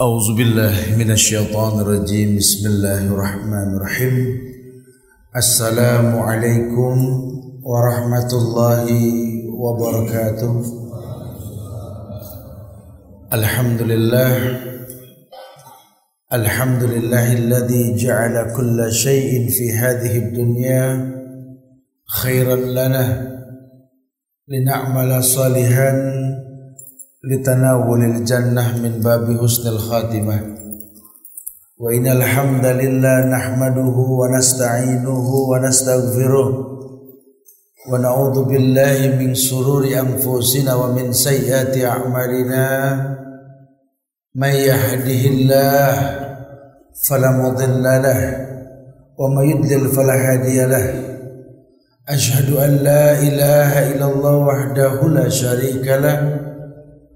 أعوذ بالله من الشيطان الرجيم. بسم الله الرحمن الرحيم. السلام عليكم ورحمة الله وبركاته. الحمد لله. الحمد لله الذي جعل كل شيء في هذه الدنيا خيرا لنا لنعمل صالحا litanawulil jannah min babi husnil khatimah wa innal hamdalillah nahmaduhu wa nasta'inuhu wa nastaghfiruh wa na'udzu billahi min sururi anfusina wa min sayyiati a'malina may yahdihillah فلا مضل له ومن يضلل فلا هادي له. أشهد أن لا إله إلا الله وحده لا شريك له.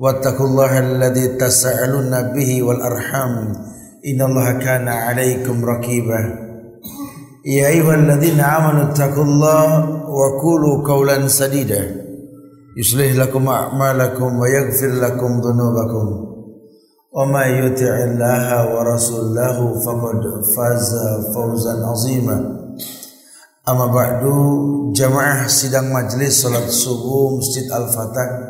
واتقوا الله الذي تسألون به والأرحام. إن الله كان عليكم رقيبا يا أيها الذين آمنوا اتقوا الله وقولوا قولا سديدا. يصلح لكم أعمالكم ويغفر لكم ذنوبكم. وما يطع الله ورسوله فقد فاز فوزا عظيما. أما بعد جماعة sidang majlis salat subuh Masjid Al-Fatah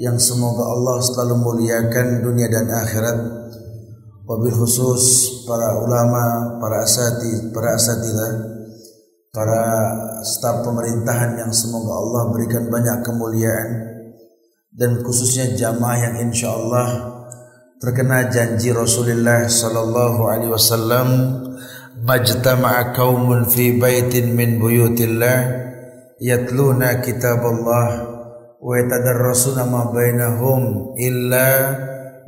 yang semoga Allah selalu muliakan dunia dan akhirat. Wabil khusus para ulama, para asati, para asatilah, para staf pemerintahan yang semoga Allah berikan banyak kemuliaan. Dan khususnya jamaah yang insya Allah terkena janji Rasulullah sallallahu alaihi wasallam majtama'a qaumun fi baitin min buyutillah yatluna kitab Allah wa yatadarrasuna ma bainahum illa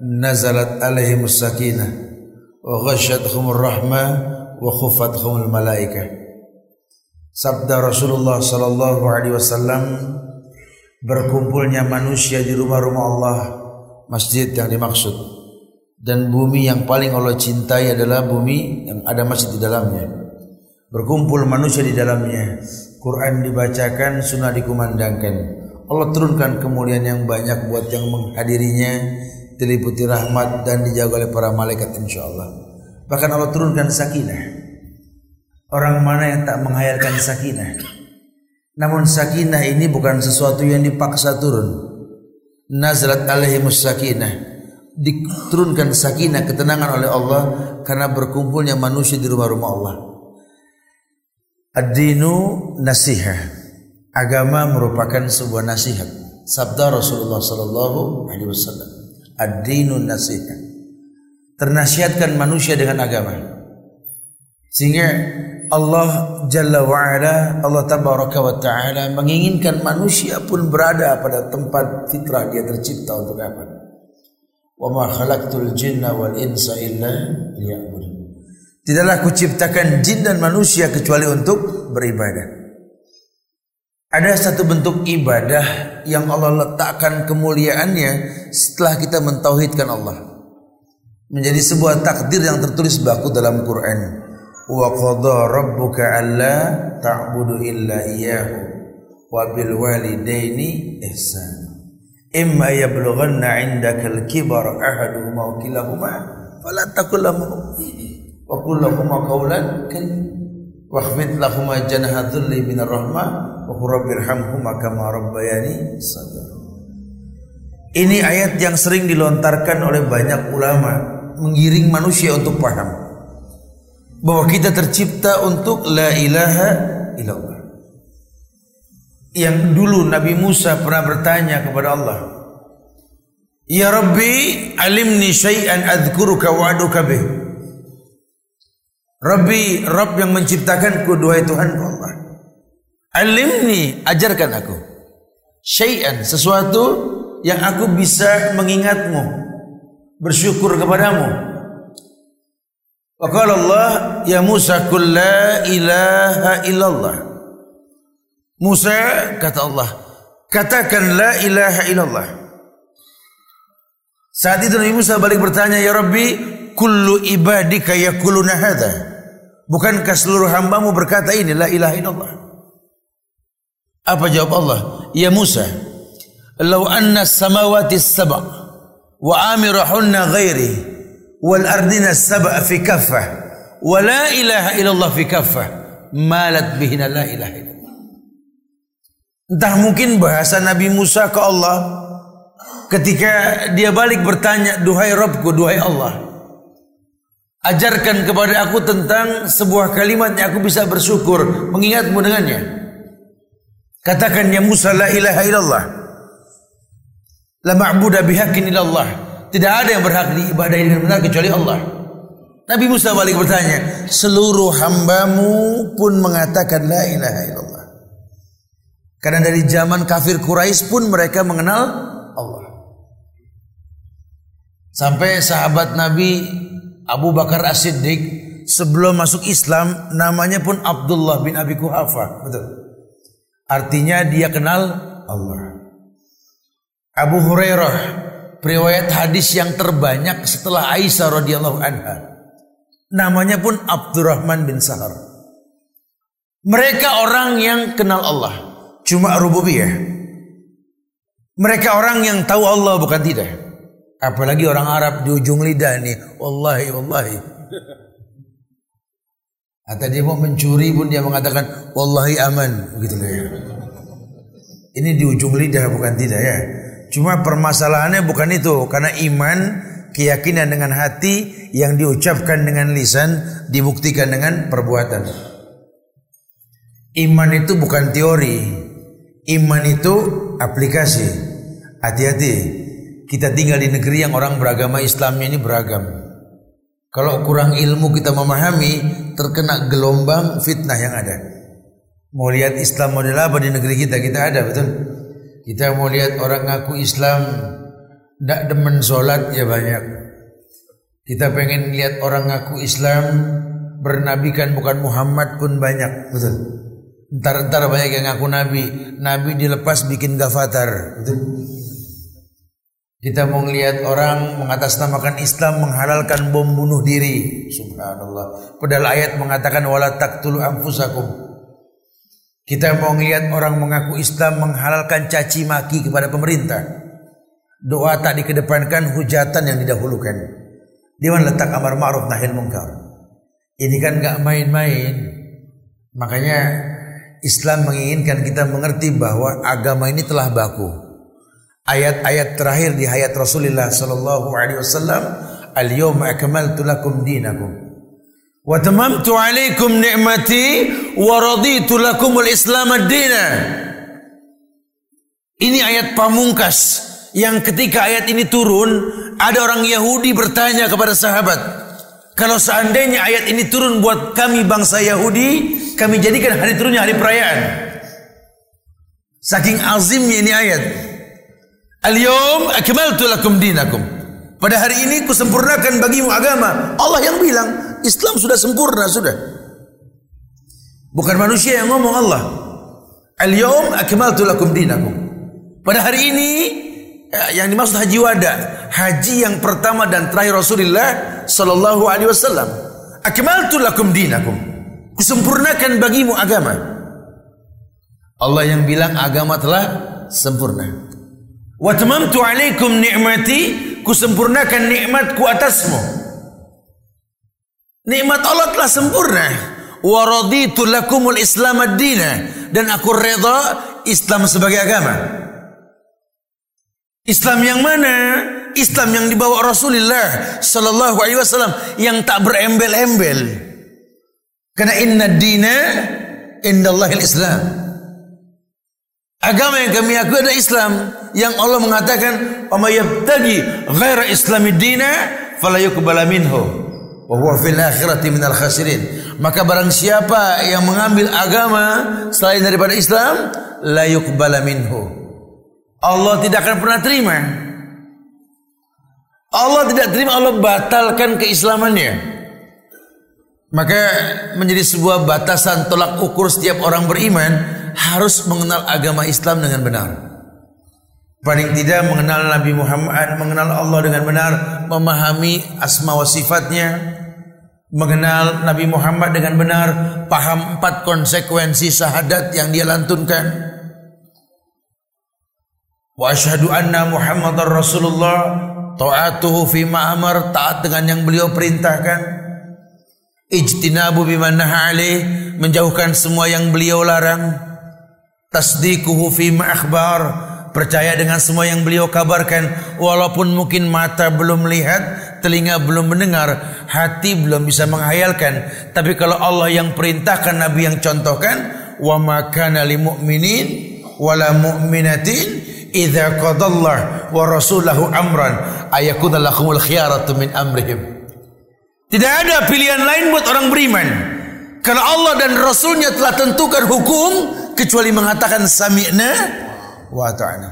nazalat alaihim sakinah wa ghasyathumur rahmah wa khufathumul malaikah sabda Rasulullah sallallahu alaihi wasallam berkumpulnya manusia di rumah-rumah Allah masjid yang dimaksud. Dan bumi yang paling Allah cintai adalah bumi yang ada masjid di dalamnya. Berkumpul manusia di dalamnya. Quran dibacakan sunnah dikumandangkan Allah turunkan kemuliaan yang banyak buat yang menghadirinya diliputi rahmat dan dijaga oleh para malaikat insya Allah bahkan Allah turunkan sakinah. Orang mana yang tak menghayalkan sakinah? Namun sakinah ini bukan sesuatu yang dipaksa turun. Nazrat alaihimus sakinah. Diturunkan sakinah ketenangan oleh Allah karena berkumpulnya manusia di rumah-rumah Allah. Ad-dinu nasihah Agama merupakan sebuah nasihat. Sabda Rasulullah sallallahu alaihi wasallam, "Ad-dinun nasihat." Ternasihatkan manusia dengan agama. Sehingga Allah Jalla wa ala, Allah Tabaraka wa Ta'ala menginginkan manusia pun berada pada tempat fitrah dia tercipta untuk apa? Wa ma khalaqtul jinna wal insa illa liya'budun. Tidaklah kuciptakan jin dan manusia kecuali untuk beribadah. Ada satu bentuk ibadah yang Allah letakkan kemuliaannya setelah kita mentauhidkan Allah. Menjadi sebuah takdir yang tertulis baku dalam Quran. Wa qadha rabbuka alla ta'budu illa iyyahu wa bil walidaini ihsan. Imma yablughanna 'indaka al-kibara ahaduhuma wa kilahuma fala taqul lahum wa qul lahum qawlan karim. Wakhfid lahum janaha dhulli minar rahmah Ini ayat yang sering dilontarkan oleh banyak ulama mengiring manusia untuk paham bahwa kita tercipta untuk la ilaha illallah. Yang dulu Nabi Musa pernah bertanya kepada Allah, "Ya Rabbi, alimni syai'an adzkuruka wa bih." Rabbi, Rabb yang menciptakanku, duhai Tuhan Allah. Alimni, ajarkan aku. Syai'an, sesuatu yang aku bisa mengingatmu. Bersyukur kepadamu. Qala Allah ya Musa kul la ilaha illallah. Musa kata Allah, katakan la ilaha illallah. Saat itu Nabi Musa balik bertanya, "Ya Rabbi, kullu ibadika yakuluna hadha?" Bukankah seluruh hambamu berkata ini la ilaha illallah? Apa jawab Allah? Ya Musa, "Law anna samawati as-sab' wa amirahunna ghairi wal ardina as-sab' fi kaffah wa la ilaha illallah fi kaffah malat bihina la ilaha illallah." Entah mungkin bahasa Nabi Musa ke Allah ketika dia balik bertanya, "Duhai Rabbku, duhai Allah, Ajarkan kepada aku tentang sebuah kalimat yang aku bisa bersyukur mengingatmu dengannya. Katakan ya Musa la ilaha illallah. La ma'budu bihaqqin illallah. Tidak ada yang berhak diibadahi dengan benar kecuali Allah. Nabi Musa balik bertanya, seluruh hambamu pun mengatakan la ilaha illallah. Karena dari zaman kafir Quraisy pun mereka mengenal Allah. Sampai sahabat Nabi Abu Bakar As-Siddiq sebelum masuk Islam namanya pun Abdullah bin Abi Kuhafa. Betul. Artinya dia kenal Allah. Abu Hurairah periwayat hadis yang terbanyak setelah Aisyah radhiyallahu anha. Namanya pun Abdurrahman bin Sahar. Mereka orang yang kenal Allah, cuma rububiyah. Mereka orang yang tahu Allah bukan tidak. Apalagi orang Arab di ujung lidah nih. Wallahi, wallahi. Atau dia mau mencuri pun dia mengatakan wallahi aman begitu ya. Ini di ujung lidah bukan tidak ya. Cuma permasalahannya bukan itu karena iman keyakinan dengan hati yang diucapkan dengan lisan dibuktikan dengan perbuatan. Iman itu bukan teori. Iman itu aplikasi. Hati-hati. Kita tinggal di negeri yang orang beragama Islamnya ini beragam. Kalau kurang ilmu kita memahami, terkena gelombang fitnah yang ada. Mau lihat Islam model apa di negeri kita? Kita ada, betul? Kita mau lihat orang ngaku Islam, tidak demen sholat ya banyak. Kita pengen lihat orang ngaku Islam, bernabikan bukan Muhammad pun banyak, betul? Ntar-ntar banyak yang ngaku Nabi, Nabi dilepas bikin gafatar, betul? Kita mau lihat orang mengatasnamakan Islam menghalalkan bom bunuh diri. Subhanallah. Padahal ayat mengatakan wala taqtulu anfusakum. Kita mau lihat orang mengaku Islam menghalalkan caci maki kepada pemerintah. Doa tak dikedepankan, hujatan yang didahulukan. Di mana letak amar ma'ruf nahi munkar? Ini kan gak main-main. Makanya Islam menginginkan kita mengerti bahwa agama ini telah baku ayat-ayat terakhir di hayat Rasulullah sallallahu alaihi wasallam al-yawma akmaltu lakum dinakum wa tamamtu alaikum ni'mati wa raditu lakum al-islam ad-dina. Ini ayat pamungkas. Yang ketika ayat ini turun ada orang Yahudi bertanya kepada sahabat kalau seandainya ayat ini turun buat kami bangsa Yahudi kami jadikan hari turunnya hari perayaan. Saking azimnya ini ayat Al-yawm akmaltu lakum dinakum. Pada hari ini kusempurnakan bagimu agama. Allah yang bilang, Islam sudah sempurna sudah. Bukan manusia yang ngomong Allah. Al-yawm akmaltu lakum dinakum. Pada hari ini ya, yang dimaksud haji wada, haji yang pertama dan terakhir Rasulullah sallallahu alaihi wasallam. Akmaltu lakum dinakum. Kusempurnakan bagimu agama. Allah yang bilang agama telah sempurna. Wa tamamtu alaikum ni'mati kusempurnakan nikmatku atasmu. Nikmat Allah telah sempurna. Wa raditu lakumul Islam ad-dina dan aku reda Islam sebagai agama. Islam yang mana? Islam yang dibawa Rasulullah sallallahu alaihi wasallam yang tak berembel-embel. Karena inna dina indallahil Islam. Agama yang kami akui adalah Islam yang Allah mengatakan "Wa yabtagi ghaira islami dina fala yuqbala minhu wa huwa fil akhirati minal khasirin." Maka barang siapa yang mengambil agama selain daripada Islam la yuqbala minhu. Allah tidak akan pernah terima. Allah tidak terima Allah batalkan keislamannya. Maka menjadi sebuah batasan tolak ukur setiap orang beriman harus mengenal agama Islam dengan benar. Paling tidak mengenal Nabi Muhammad, mengenal Allah dengan benar, memahami asma wa sifatnya, mengenal Nabi Muhammad dengan benar, paham empat konsekuensi syahadat yang dia lantunkan. Wa asyhadu anna Muhammadar Rasulullah, taatuhu fi ma'amar, taat dengan yang beliau perintahkan ijtinabu biman alaih menjauhkan semua yang beliau larang tasdiquhu fi akhbar. Percaya dengan semua yang beliau kabarkan. Walaupun mungkin mata belum melihat telinga belum mendengar hati belum bisa menghayalkan. Tapi kalau Allah yang perintahkan nabi yang contohkan wa ma kana lil mu'minin wala mu'minatin idza qadallahu wa rasulahu amran ayakuna lahumul khiyaratu min amrihim. Tidak ada pilihan lain buat orang beriman. Kalau Allah dan Rasulnya telah tentukan hukum kecuali mengatakan sami'na wa ta'na.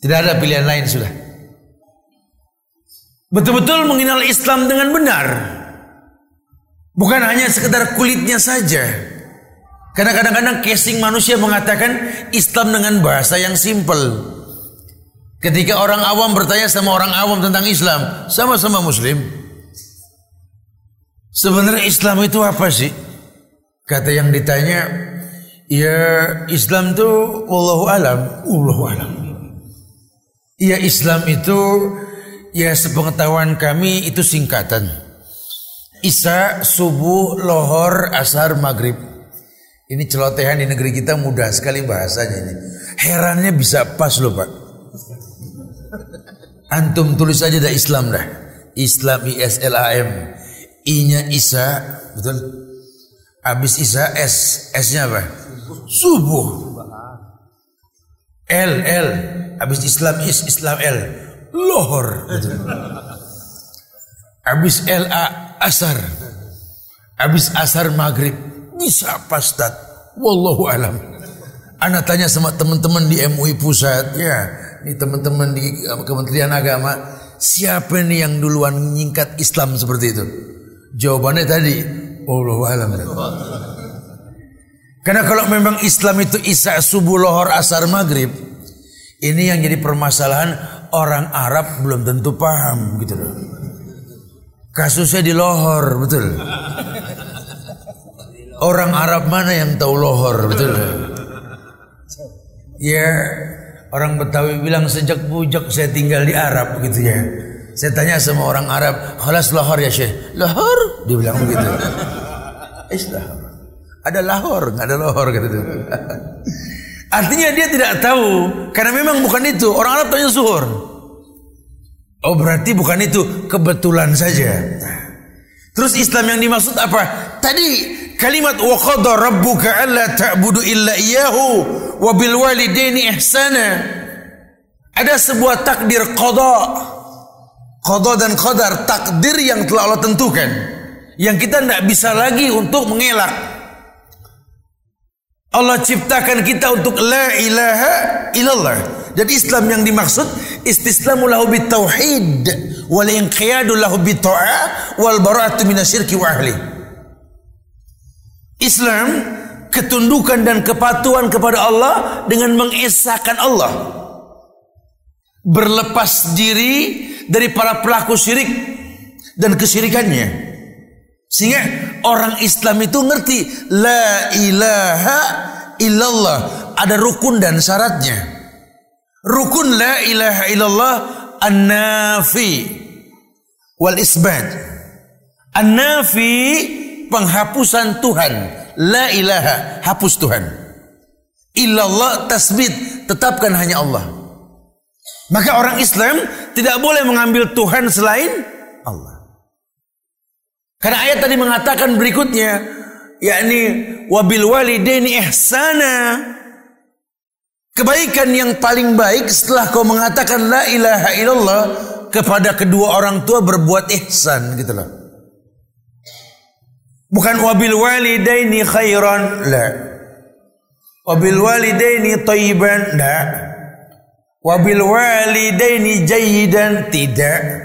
Tidak ada pilihan lain sudah. Betul-betul mengenal Islam dengan benar. Bukan hanya sekedar kulitnya saja. Karena kadang-kadang casing manusia mengatakan Islam dengan bahasa yang simple. Ketika orang awam bertanya sama orang awam tentang Islam, sama-sama muslim. Sebenarnya Islam itu apa sih? Kata yang ditanya, ya Islam itu wallahu alam, wallahu alam. Ya Islam itu ya sepengetahuan kami itu singkatan. Isya, subuh, lohor, asar, maghrib. Ini celotehan di negeri kita mudah sekali bahasanya ini. Herannya bisa pas loh pak. Antum tulis aja dah Islam dah. Islam I S L A M. I-nya Isa, betul? Habis Isa S, S-nya apa? Subuh. L, L. Habis Islam is, Islam L. Lohor. Habis L, A, Asar. Habis Asar Maghrib. Bisa pastat. Wallahu alam. Anak tanya sama teman-teman di MUI pusat, ya, ini teman-teman di Kementerian Agama, siapa nih yang duluan nyingkat Islam seperti itu? Jawabannya tadi Allah alam. Karena kalau memang Islam itu isya subuh lohor asar maghrib, ini yang jadi permasalahan orang Arab belum tentu paham gitu loh. Kasusnya di lohor betul. Orang Arab mana yang tahu lohor betul? Ya orang Betawi bilang sejak bujak saya tinggal di Arab gitu ya. Saya tanya sama orang Arab, "Khalas lahor ya Syekh?" "Lahor?" Dia bilang begitu. Islah. Ada lahor, nggak ada lahor kata dia. Artinya dia tidak tahu karena memang bukan itu. Orang Arab tanya zuhur. Oh berarti bukan itu, kebetulan saja. Terus Islam yang dimaksud apa? Tadi kalimat wa qada rabbuka alla ta'budu illa iyyahu wa bil walidaini ihsana. Ada sebuah takdir qada Qadha dan qadar takdir yang telah Allah tentukan yang kita tidak bisa lagi untuk mengelak. Allah ciptakan kita untuk la ilaha illallah. Jadi Islam yang dimaksud istislamu lahu bitauhid wal inqiyadu lahu bitta'ah wal bara'atu minasyirki wa ahli. Islam ketundukan dan kepatuhan kepada Allah dengan mengesahkan Allah. Berlepas diri dari para pelaku syirik dan kesyirikannya. Sehingga orang Islam itu ngerti la ilaha illallah ada rukun dan syaratnya. Rukun la ilaha illallah an-nafi wal isbat. An-nafi penghapusan Tuhan. La ilaha hapus Tuhan. Illallah tasbit tetapkan hanya Allah. Maka orang Islam tidak boleh mengambil Tuhan selain. Karena ayat tadi mengatakan berikutnya, yakni wabil walidaini ihsana. Kebaikan yang paling baik setelah kau mengatakan la ilaha illallah kepada kedua orang tua berbuat ihsan gitu loh. Bukan wabil walidaini khairan, la. Wabil walidaini tayyiban, la. Wabil walidaini jayidan tidak.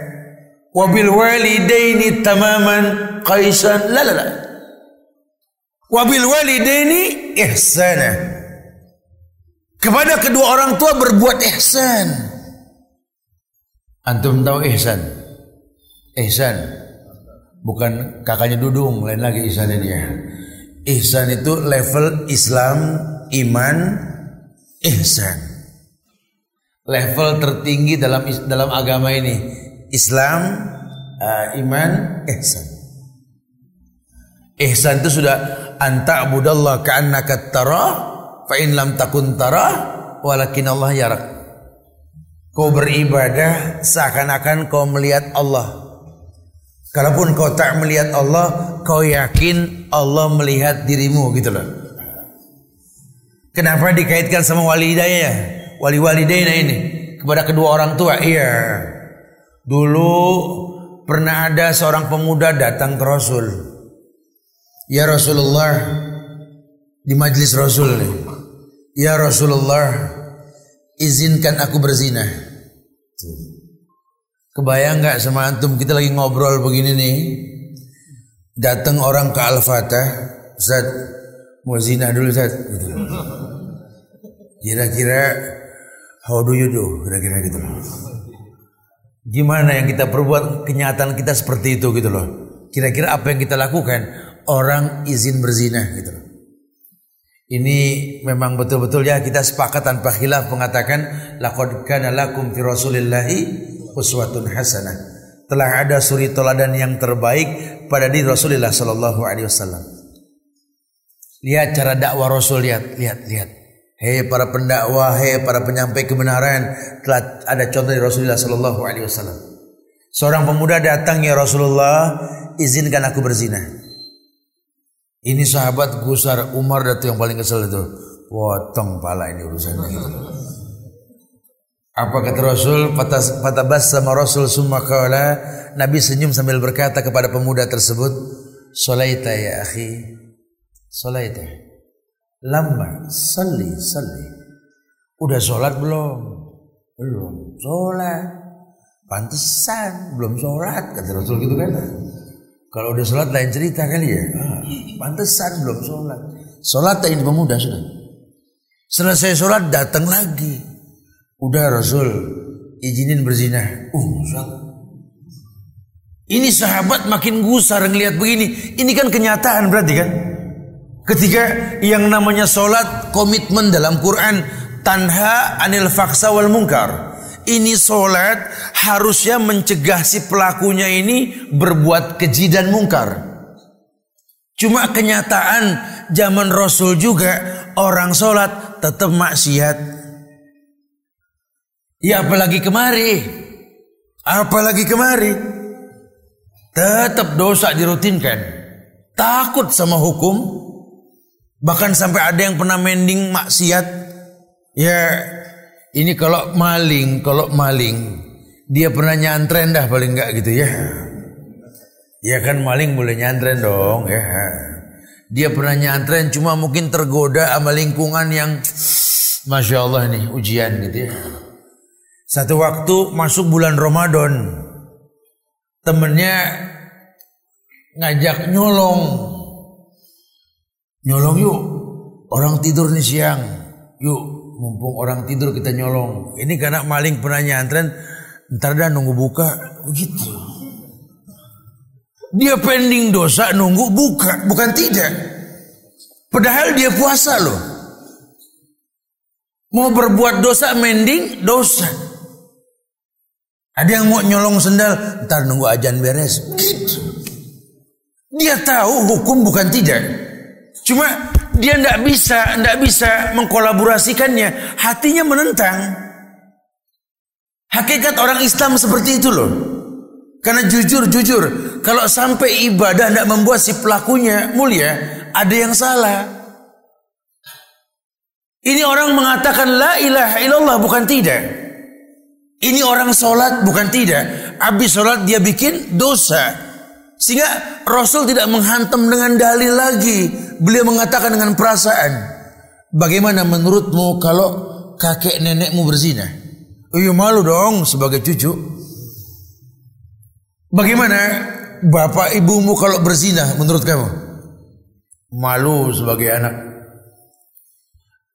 Wabil walidaini tamaman qaisan. La la la. Wabil walidaini ihsana. Kepada kedua orang tua berbuat ihsan. Antum tahu ihsan? Ihsan bukan kakaknya Dudung, lain lagi ihsannya dia. Ihsan itu level Islam, iman, ihsan. Level tertinggi dalam dalam agama ini Islam, uh, iman, ihsan. Ihsan itu sudah anta budallah ka'annaka tarah Fa in lam takun tara walakin Allah yarak. Kau beribadah seakan-akan kau melihat Allah. Kalaupun kau tak melihat Allah, kau yakin Allah melihat dirimu gitu loh. Kenapa dikaitkan sama? Wali walidayna ini kepada kedua orang tua. Iya. Dulu pernah ada seorang pemuda datang ke Rasul. Ya Rasulullah di majlis Rasul. Ya Rasulullah, izinkan aku berzina. Kebayang nggak sama antum kita lagi ngobrol begini nih, datang orang ke Al-Fatah, Ustaz, mau zina dulu Ustaz. Kira-kira how do you do? Kira-kira gitu. Gimana yang kita perbuat kenyataan kita seperti itu gitu loh. Kira-kira apa yang kita lakukan? Orang izin berzina gitu loh. Ini memang betul-betul ya kita sepakat tanpa khilaf mengatakan laqad kana lakum fi rasulillahi uswatun hasanah. Telah ada suri teladan yang terbaik pada diri Rasulullah sallallahu alaihi wasallam. Lihat cara dakwah Rasul lihat, lihat, lihat. Hei para pendakwah, hei para penyampai kebenaran, telah ada contoh dari Rasulullah sallallahu alaihi wasallam. Seorang pemuda datang ya Rasulullah, izinkan aku berzina. Ini sahabat Gusar Umar datu yang paling kesel itu. Potong pala ini urusannya gitu. Apa kata Rasul? Patah bas sama Rasul sumakala. Nabi senyum sambil berkata kepada pemuda tersebut, Solaita ya akhi, Solaita. Lama, salli, salli. Udah sholat belum? Belum. Sholat. Pantesan belum sholat kata Rasul gitu kan. Kalau udah sholat lain cerita kali ya. Ah, pantesan belum sholat. Sholat ini pemuda sudah. Selesai sholat datang lagi. Udah Rasul izinin berzina. Uh, Ini sahabat makin gusar ngelihat begini. Ini kan kenyataan berarti kan. Ketika yang namanya sholat komitmen dalam Quran tanha anil faksa wal mungkar ini solat harusnya mencegah si pelakunya ini berbuat keji dan mungkar. Cuma kenyataan zaman Rasul juga orang solat tetap maksiat. Ya apalagi kemari. Apalagi kemari. Tetap dosa dirutinkan. Takut sama hukum. Bahkan sampai ada yang pernah mending maksiat. Ya ini kalau maling, kalau maling, dia pernah nyantren dah paling enggak gitu ya. Ya kan maling boleh nyantren dong ya. Dia pernah nyantren cuma mungkin tergoda sama lingkungan yang Masya Allah nih ujian gitu ya. Satu waktu masuk bulan Ramadan. Temennya ngajak nyolong. Nyolong yuk. Orang tidur nih siang. Yuk mumpung orang tidur kita nyolong. Ini karena maling pernah nyantren, ntar dah nunggu buka, begitu. Dia pending dosa nunggu buka, bukan tidak. Padahal dia puasa loh. Mau berbuat dosa mending dosa. Ada yang mau nyolong sendal, ntar nunggu ajan beres. Gitu. Dia tahu hukum bukan tidak. Cuma dia tidak bisa, tidak bisa mengkolaborasikannya. Hatinya menentang. Hakikat orang Islam seperti itu loh. Karena jujur, jujur, kalau sampai ibadah tidak membuat si pelakunya mulia, ada yang salah. Ini orang mengatakan la ilaha illallah bukan tidak. Ini orang sholat bukan tidak. Habis sholat dia bikin dosa. Sehingga Rasul tidak menghantam dengan dalil lagi. Beliau mengatakan dengan perasaan. Bagaimana menurutmu kalau kakek nenekmu berzina? Iya malu dong sebagai cucu. Bagaimana bapak ibumu kalau berzina menurut kamu? Malu sebagai anak.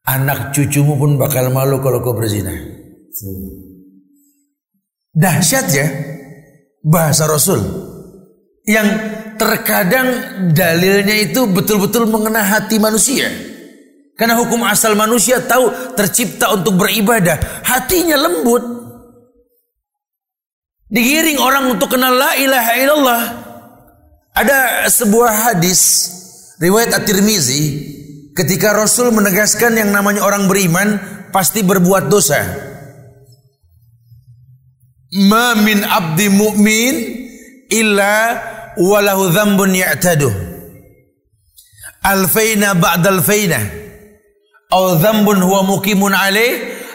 Anak cucumu pun bakal malu kalau kau berzina. Dahsyat ya bahasa Rasul yang terkadang dalilnya itu betul-betul mengena hati manusia. Karena hukum asal manusia tahu tercipta untuk beribadah, hatinya lembut. Digiring orang untuk kenal la ilaha illallah. Ada sebuah hadis riwayat At-Tirmizi ketika Rasul menegaskan yang namanya orang beriman pasti berbuat dosa. Ma min abdi mu'min illa walahu dzambun ya'tadu. Alfaina ba'da alfaina. Au dzambun huwa muqimun alaih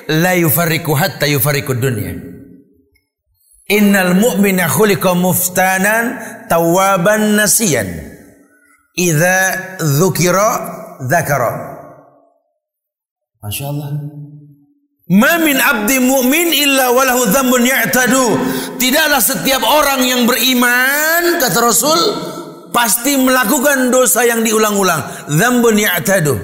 la yufarriku hatta yufarriku dunya. Innal mu'mina khuliqa muftanan tawaban nasiyan. Idza dzukira dzakara. Masya Allah. Ma min abdi mu'min illa walahu dzambun ya'tadu. Tidaklah setiap orang yang beriman kata Rasul pasti melakukan dosa yang diulang-ulang. Dzambun ya'tadu.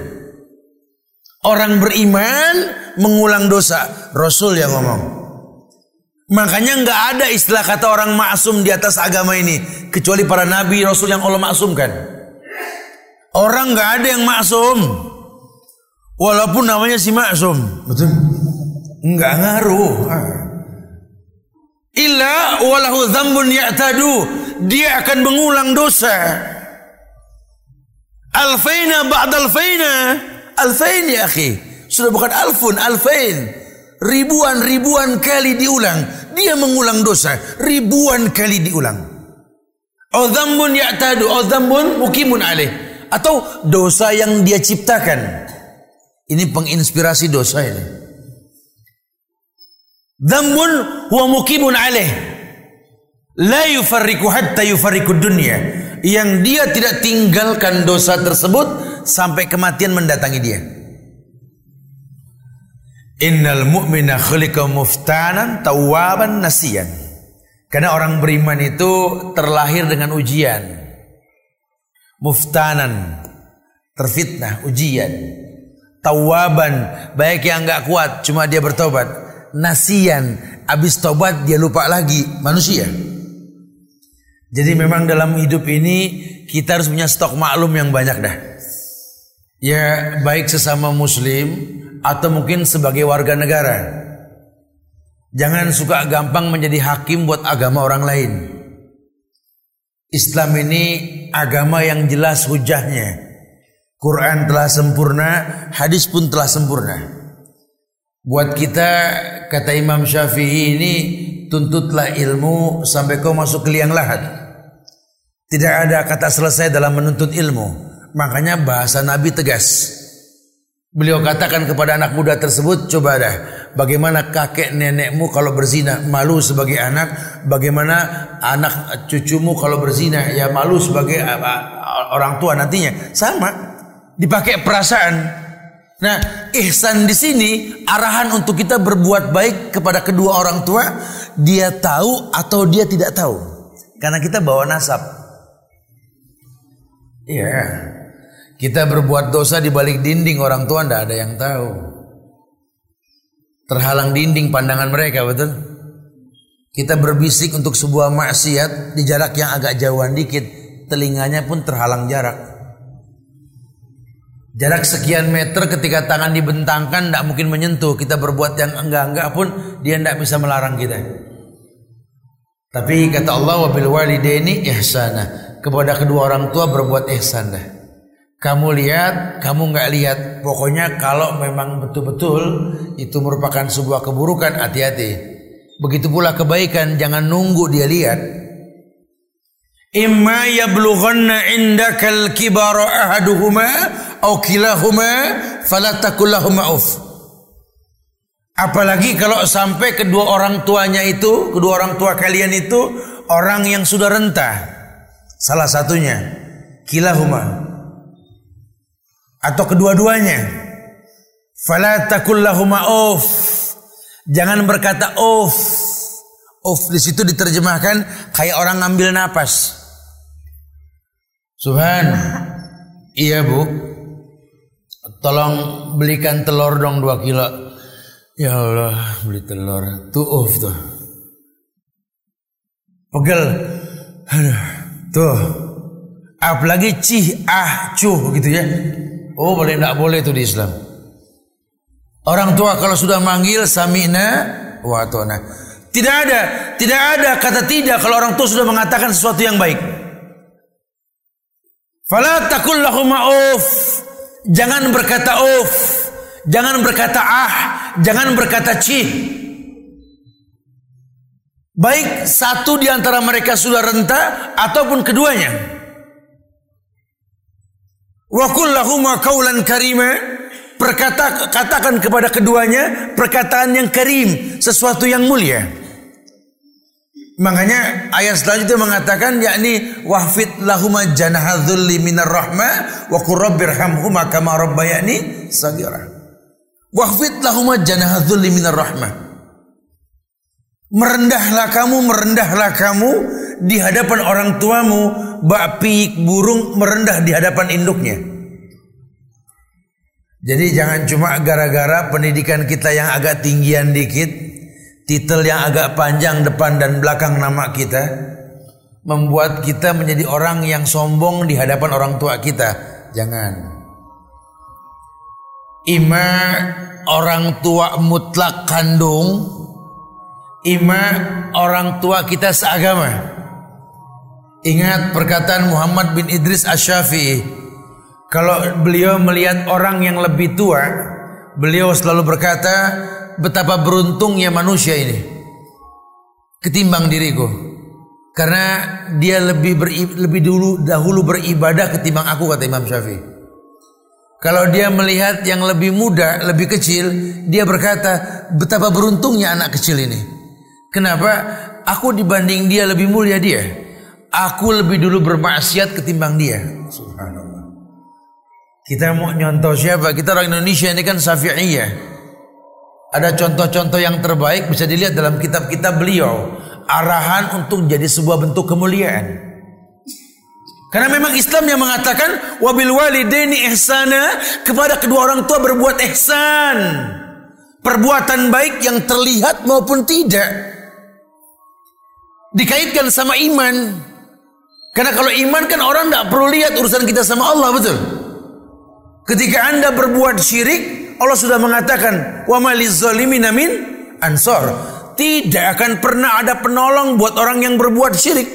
Orang beriman mengulang dosa. Rasul yang ngomong. Makanya nggak ada istilah kata orang maksum di atas agama ini kecuali para nabi rasul yang Allah maksumkan. Orang nggak ada yang maksum. Walaupun namanya si maksum. Betul. Enggak ngaruh. Illa walahu dzambun ya'tadu. Dia akan mengulang dosa. Alfaina ba'da alfaina. Alfain ya akhi. Sudah bukan alfun, alfain. Ribuan-ribuan kali diulang. Dia mengulang dosa. Ribuan kali diulang. O dzambun ya'tadu. O dzambun mukimun alaih. Atau dosa yang dia ciptakan. Ini penginspirasi dosa ini. Dzambun huwa mukimun alaih. La yufarriku hatta yufarriku dunya. Yang dia tidak tinggalkan dosa tersebut sampai kematian mendatangi dia. Innal mu'mina khuliqa muftanan tawaban nasiyan. Karena orang beriman itu terlahir dengan ujian. Muftanan, terfitnah, ujian. Tawaban, baik yang enggak kuat, cuma dia bertobat nasian. Habis tobat dia lupa lagi. Manusia. Jadi memang dalam hidup ini kita harus punya stok maklum yang banyak dah. Ya baik sesama muslim atau mungkin sebagai warga negara. Jangan suka gampang menjadi hakim buat agama orang lain. Islam ini agama yang jelas hujahnya. Quran telah sempurna hadis pun telah sempurna Buat kita kata Imam Syafi'i ini tuntutlah ilmu sampai kau masuk ke liang lahat. Tidak ada kata selesai dalam menuntut ilmu. Makanya bahasa Nabi tegas. Beliau katakan kepada anak muda tersebut, coba dah, bagaimana kakek nenekmu kalau berzina malu sebagai anak, bagaimana anak cucumu kalau berzina ya malu sebagai orang tua nantinya. Sama, dipakai perasaan. Nah, ihsan di sini arahan untuk kita berbuat baik kepada kedua orang tua, dia tahu atau dia tidak tahu. Karena kita bawa nasab. Iya. Kita berbuat dosa di balik dinding orang tua tidak ada yang tahu. Terhalang dinding pandangan mereka, betul? Kita berbisik untuk sebuah maksiat di jarak yang agak jauhan dikit, telinganya pun terhalang jarak. Jarak sekian meter ketika tangan dibentangkan tidak mungkin menyentuh. Kita berbuat yang enggak-enggak pun dia tidak bisa melarang kita. Tapi kata Allah wabil walidaini ihsana. Kepada kedua orang tua berbuat ihsan dah. Kamu lihat, kamu nggak lihat. Pokoknya kalau memang betul-betul itu merupakan sebuah keburukan, hati-hati. Begitu pula kebaikan, jangan nunggu dia lihat. Imma yablughanna indakal kibara ahaduhuma au kilahuma fala auf. Apalagi kalau sampai kedua orang tuanya itu, kedua orang tua kalian itu orang yang sudah rentah. Salah satunya kilahuma atau kedua-duanya. Fala takullahuma auf. Jangan berkata auf. Uf di situ diterjemahkan kayak orang ngambil napas. Subhan. Iya bu. Tolong belikan telur dong dua kilo. Ya Allah beli telur. Tuh uf tuh. Pegel. Aduh. Tuh. Apalagi cih ah cuh gitu ya. Oh boleh tidak boleh tuh di Islam. Orang tua kalau sudah manggil sami'na wa ta'na. Tidak ada, tidak ada kata tidak kalau orang tua sudah mengatakan sesuatu yang baik. Fala takul lahum auf. Jangan berkata auf. Jangan berkata ah, jangan berkata cih. Baik satu di antara mereka sudah renta ataupun keduanya. Wa kullahuma kaulan karima perkata katakan kepada keduanya perkataan yang karim, sesuatu yang mulia. Makanya ayat selanjutnya mengatakan yakni wahfid lahuma janahadzulli minar rahma wa qur rabbirhamhuma kama rabbayani sagira. Wahfid lahuma janahadzulli minar rahma. Merendahlah kamu, merendahlah kamu di hadapan orang tuamu, bak burung merendah di hadapan induknya. Jadi jangan cuma gara-gara pendidikan kita yang agak tinggian dikit, titel yang agak panjang depan dan belakang nama kita membuat kita menjadi orang yang sombong di hadapan orang tua kita. Jangan. Ima orang tua mutlak kandung, ima orang tua kita seagama. Ingat perkataan Muhammad bin Idris Asy-Syafi'i. Kalau beliau melihat orang yang lebih tua, beliau selalu berkata, betapa beruntungnya manusia ini ketimbang diriku. Karena dia lebih beri, lebih dulu dahulu beribadah ketimbang aku kata Imam Syafi'i. Kalau dia melihat yang lebih muda lebih kecil dia berkata betapa beruntungnya anak kecil ini. Kenapa? Aku dibanding dia lebih mulia dia. Aku lebih dulu bermaksiat ketimbang dia. Subhanallah. Kita mau nyontoh siapa? Kita orang Indonesia ini kan Syafi'iyah ada contoh-contoh yang terbaik bisa dilihat dalam kitab-kitab beliau. Arahan untuk jadi sebuah bentuk kemuliaan. Karena memang Islam yang mengatakan wabil walidaini ihsana kepada kedua orang tua berbuat ihsan. Perbuatan baik yang terlihat maupun tidak. Dikaitkan sama iman. Karena kalau iman kan orang tidak perlu lihat urusan kita sama Allah betul. Ketika anda berbuat syirik Allah sudah mengatakan wa malizzalimin min ansor. Tidak akan pernah ada penolong buat orang yang berbuat syirik.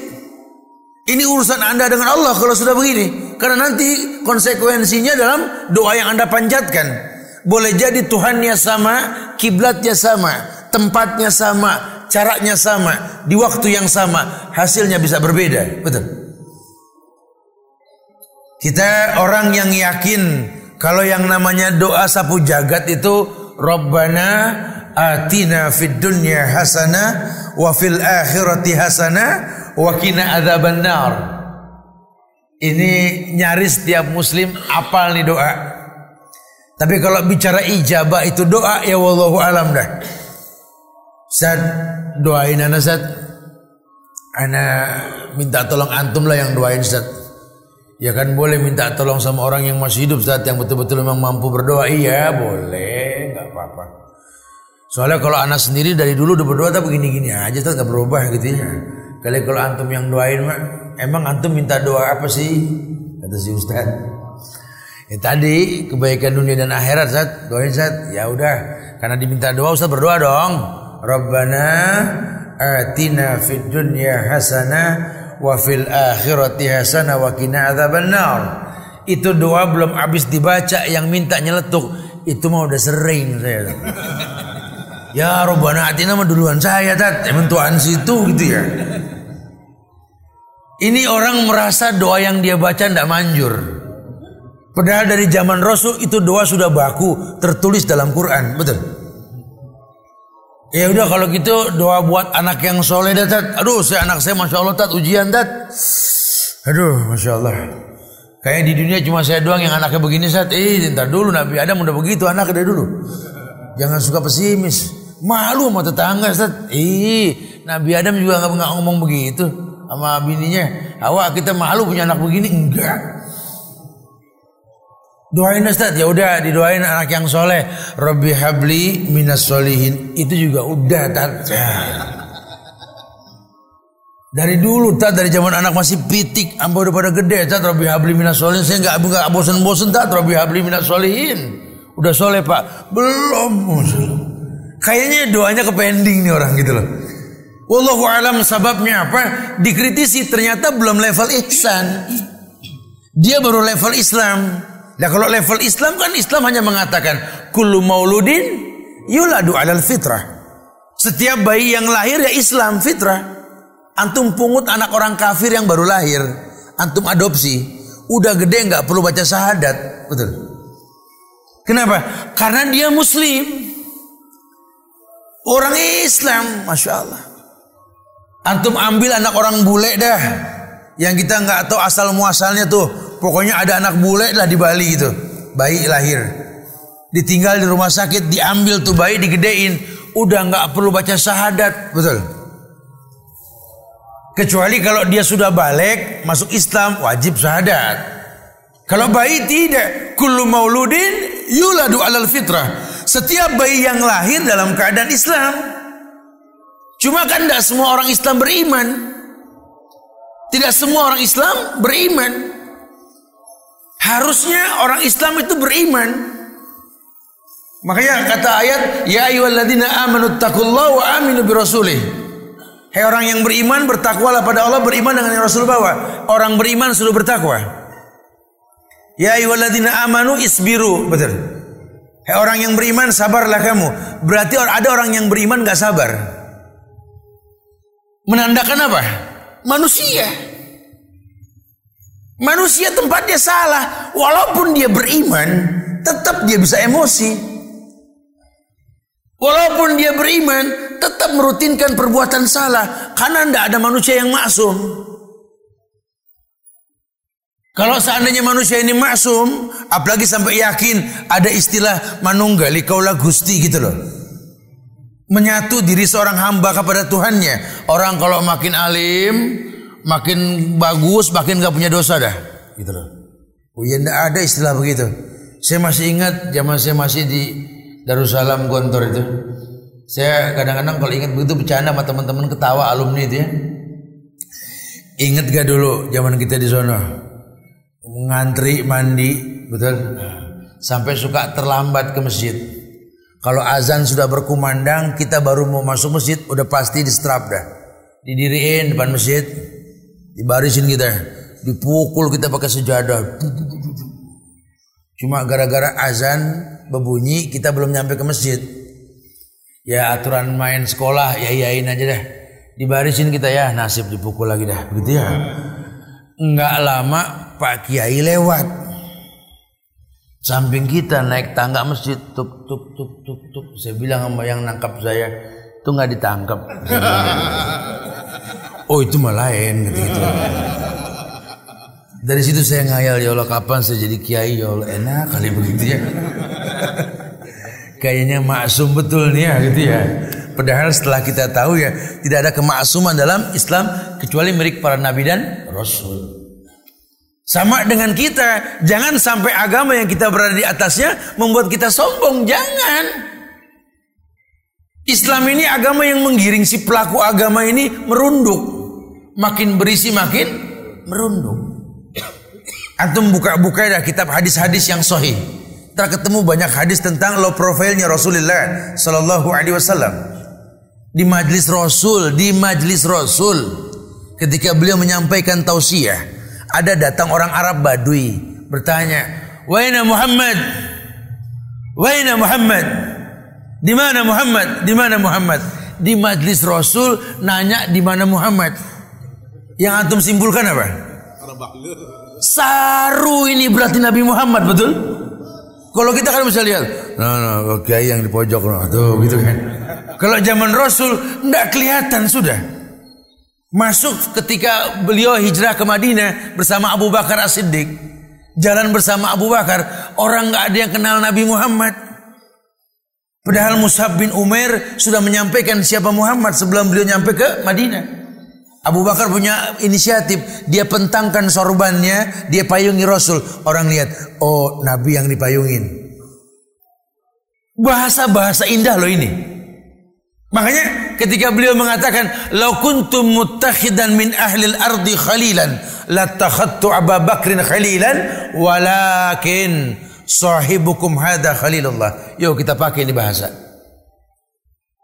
Ini urusan Anda dengan Allah kalau sudah begini. Karena nanti konsekuensinya dalam doa yang Anda panjatkan. Boleh jadi Tuhannya sama, kiblatnya sama, tempatnya sama, caranya sama, di waktu yang sama, hasilnya bisa berbeda. Betul. Kita orang yang yakin kalau yang namanya doa sapu jagat itu Rabbana atina fid dunya hasanah wa fil akhirati hasanah wa qina adzabannar. Ini nyaris setiap muslim apal nih doa. Tapi kalau bicara ijabah itu doa ya wallahu alam dah. Sad doain ana Sad. Ana minta tolong antum lah yang doain Sad. Ya kan boleh minta tolong sama orang yang masih hidup saat yang betul-betul memang mampu berdoa. Iya boleh, nggak apa-apa. Soalnya kalau anak sendiri dari dulu udah berdoa tapi begini-gini aja tuh nggak berubah gitu ya. Kali kalau antum yang doain mah, emang antum minta doa apa sih? Kata si Ustaz. Ya tadi kebaikan dunia dan akhirat saat doain saat ya udah karena diminta doa Ustaz berdoa dong. Rabbana atina fid dunya hasanah wa fil akhirati hasanah wa qina adzabannar. Itu doa belum habis dibaca yang minta nyeletuk. Itu mah udah sering saya. Ya Rabbana atina mah duluan saya tat. Emang tuan situ gitu ya. Ini orang merasa doa yang dia baca tidak manjur. Padahal dari zaman Rasul itu doa sudah baku tertulis dalam Quran, betul. Ya udah kalau gitu doa buat anak yang soleh tat. Aduh, saya anak saya masya Allah tat ujian tat. Aduh, masya Allah. Kayak di dunia cuma saya doang yang anaknya begini saat. Eh, ntar dulu Nabi Adam udah begitu anak dari dulu. Jangan suka pesimis. Malu sama tetangga Ustaz. Eh, Nabi Adam juga nggak ngomong begitu sama bininya. Hawa kita malu punya anak begini enggak. Doain Ustaz, ya udah didoain anak yang soleh. Robbi habli minas solihin. Itu juga udah tat. Dari dulu tat dari zaman anak masih pitik, ambo udah pada gede tat Robbi habli minas solihin. Saya nggak nggak bosan-bosan tat Robbi habli minas solihin. Udah soleh pak, belum. Kayaknya doanya ke pending nih orang gitu loh. Wallahu alam sebabnya apa? Dikritisi ternyata belum level ihsan. Dia baru level Islam. Nah kalau level Islam kan Islam hanya mengatakan kullu mauludin yuladu alal fitrah. Setiap bayi yang lahir ya Islam fitrah. Antum pungut anak orang kafir yang baru lahir, antum adopsi, udah gede nggak perlu baca syahadat, betul? Kenapa? Karena dia Muslim, orang Islam, masya Allah. Antum ambil anak orang bule dah, yang kita nggak tahu asal muasalnya tuh Pokoknya ada anak bule lah di Bali itu. Bayi lahir. Ditinggal di rumah sakit, diambil tuh bayi, digedein. Udah nggak perlu baca syahadat. Betul. Kecuali kalau dia sudah balik, masuk Islam, wajib syahadat. Kalau bayi tidak, kullu mauludin yuladu alal fitrah. Setiap bayi yang lahir dalam keadaan Islam. Cuma kan tidak semua orang Islam beriman. Tidak semua orang Islam beriman. Harusnya orang Islam itu beriman. Makanya kata ayat, Ya ayyuhalladzina amanu taqullaha wa aminu birasulih. Hei orang yang beriman bertakwalah pada Allah beriman dengan yang Rasul bawa. Orang beriman sudah bertakwa. Ya ayyuhalladzina amanu isbiru. Betul. Hei orang yang beriman sabarlah kamu. Berarti ada orang yang beriman gak sabar. Menandakan apa? Manusia. Manusia tempatnya salah. Walaupun dia beriman, tetap dia bisa emosi. Walaupun dia beriman, tetap merutinkan perbuatan salah. Karena tidak ada manusia yang maksum. Kalau seandainya manusia ini maksum, apalagi sampai yakin ada istilah manunggali kaulah gusti gitu loh. Menyatu diri seorang hamba kepada Tuhannya. Orang kalau makin alim, makin bagus makin gak punya dosa dah. Gitu loh. Oh ya enggak ada istilah begitu. Saya masih ingat zaman saya masih di Darussalam Gontor itu. Saya kadang-kadang kalau ingat begitu bercanda sama teman-teman ketawa alumni itu ya. Ingat gak dulu zaman kita di sana? Ngantri mandi betul? Sampai suka terlambat ke masjid. Kalau azan sudah berkumandang kita baru mau masuk masjid udah pasti di strap dah. Didiriin depan masjid Dibarisin kita, dipukul kita pakai sejadah. Cuma gara-gara azan berbunyi kita belum nyampe ke masjid. Ya aturan main sekolah ya iyain aja dah. Dibarisin kita ya nasib dipukul lagi dah. Begitu ya. Enggak lama Pak Kiai lewat. Samping kita naik tangga masjid tuk tuk tuk tuk tuk. Saya bilang sama yang nangkap saya, itu nggak ditangkap. oh itu mah lain gitu, gitu. Dari situ saya ngayal ya Allah kapan saya jadi kiai ya Allah enak kali begitu ya. Kayaknya maksum betul nih ya gitu ya. Padahal setelah kita tahu ya tidak ada kemaksuman dalam Islam kecuali milik para nabi dan rasul. Sama dengan kita, jangan sampai agama yang kita berada di atasnya membuat kita sombong, jangan. Islam ini agama yang menggiring si pelaku agama ini merunduk makin berisi makin merunduk. Antum buka-buka ya kitab hadis-hadis yang sahih. Telah ketemu banyak hadis tentang low profilnya Rasulullah Sallallahu Alaihi Wasallam di majlis Rasul, di majlis Rasul ketika beliau menyampaikan tausiah ada datang orang Arab Badui bertanya, "Waina Muhammad? Waina Muhammad? Di mana Muhammad? Di mana Muhammad?" Di majlis Rasul nanya di mana Muhammad. Yang antum simpulkan apa? Saru ini berarti Nabi Muhammad betul? Kalau kita kan bisa lihat, nah, nah oke yang di pojok nah, tuh gitu kan. Kalau zaman Rasul enggak kelihatan sudah. Masuk ketika beliau hijrah ke Madinah bersama Abu Bakar As-Siddiq. Jalan bersama Abu Bakar, orang nggak ada yang kenal Nabi Muhammad. Padahal Mus'ab bin Umair sudah menyampaikan siapa Muhammad sebelum beliau nyampe ke Madinah. Abu Bakar punya inisiatif, dia pentangkan sorbannya, dia payungi Rasul. Orang lihat, oh Nabi yang dipayungin. Bahasa-bahasa indah loh ini. Makanya ketika beliau mengatakan, "Lau kuntum muttakhidan min ahli al-ardi khalilan, latakhattu Abu Bakrin khalilan, walakin sahibukum hada khalilullah." Yuk kita pakai ini bahasa.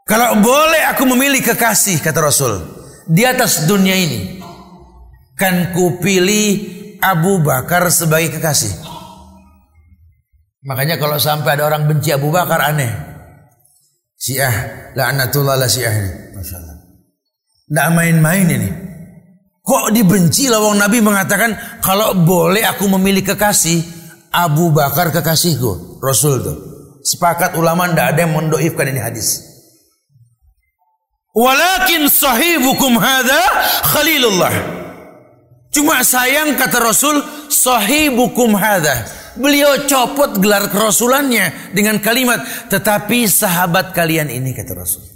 Kalau boleh aku memilih kekasih kata Rasul di atas dunia ini, kan kupilih Abu Bakar sebagai kekasih. Makanya kalau sampai ada orang benci Abu Bakar aneh. Syiah, la'natullah la syiah ini. Masya Allah. Nggak main-main ini. Kok dibenci lawang Nabi mengatakan kalau boleh aku memilih kekasih Abu Bakar kekasihku Rasul tuh sepakat ulama ndak ada yang mendoifkan ini hadis walakin sahibukum hada khalilullah cuma sayang kata Rasul sahibukum hada Beliau copot gelar kerasulannya dengan kalimat tetapi sahabat kalian ini kata Rasul.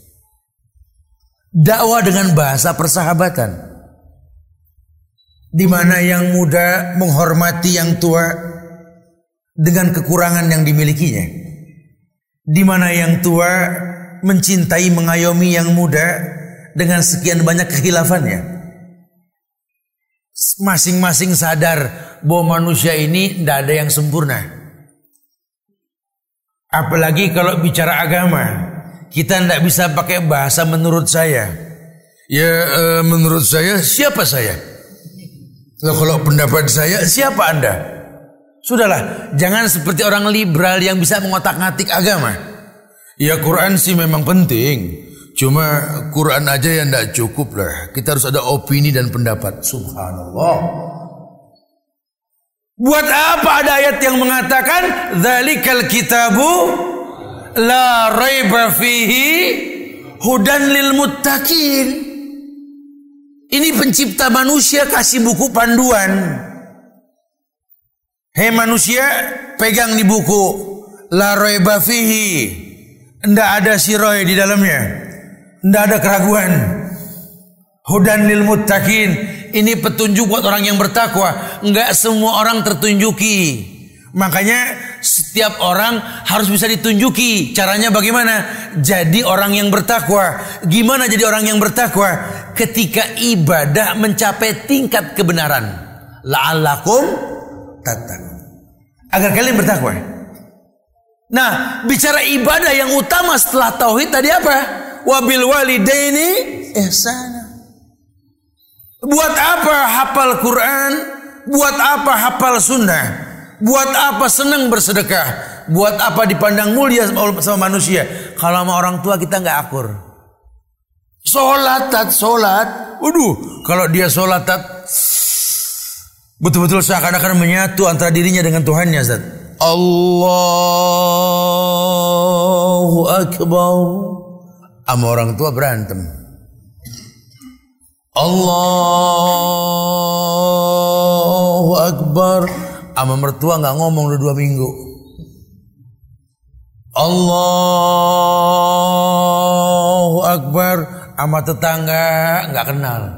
Dakwah dengan bahasa persahabatan. Di mana yang muda menghormati yang tua dengan kekurangan yang dimilikinya. Di mana yang tua mencintai mengayomi yang muda dengan sekian banyak kehilafannya masing-masing sadar bahwa manusia ini tidak ada yang sempurna. Apalagi kalau bicara agama, kita tidak bisa pakai bahasa menurut saya. Ya e, menurut saya siapa saya? Nah, kalau pendapat saya siapa anda? Sudahlah, jangan seperti orang liberal yang bisa mengotak-ngatik agama. Ya Quran sih memang penting. Cuma Quran aja yang tidak cukup lah. Kita harus ada opini dan pendapat. Subhanallah. Buat apa ada ayat yang mengatakan Zalikal kitabu la raiba fihi hudan lil muttaqin. Ini pencipta manusia kasih buku panduan. Hei manusia, pegang di buku la raiba fihi. Tidak ada siroy di dalamnya. Tidak ada keraguan. Hudan lil muttaqin. Ini petunjuk buat orang yang bertakwa. Enggak semua orang tertunjuki. Makanya setiap orang harus bisa ditunjuki. Caranya bagaimana? Jadi orang yang bertakwa. Gimana jadi orang yang bertakwa? Ketika ibadah mencapai tingkat kebenaran. La'allakum tattaqun. Agar kalian bertakwa. Nah, bicara ibadah yang utama setelah tauhid tadi apa? wabil walidaini ihsana. Buat apa hafal Quran? Buat apa hafal sunnah? Buat apa senang bersedekah? Buat apa dipandang mulia sama manusia? Kalau sama orang tua kita nggak akur. Sholat, tat, sholat. Waduh, kalau dia sholat, tat, betul-betul seakan-akan menyatu antara dirinya dengan Tuhannya, Zat. Allahu Akbar sama orang tua berantem. Allahu Akbar sama mertua nggak ngomong udah dua minggu. Allahu Akbar sama tetangga nggak kenal.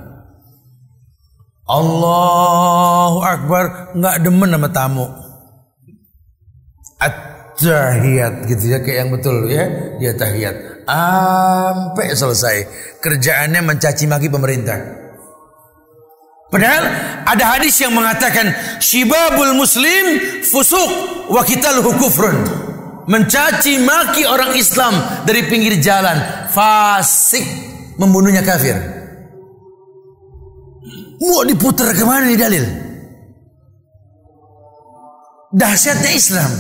Allahu Akbar nggak demen sama tamu. At-tahiyat gitu ya kayak yang betul ya dia tahiyat sampai selesai. Kerjaannya mencaci maki pemerintah. Padahal ada hadis yang mengatakan shibabul muslim fusuk wa qitaluhu kufrun. Mencaci maki orang Islam dari pinggir jalan fasik membunuhnya kafir. Mau diputar ke mana nih dalil? Dahsyatnya Islam.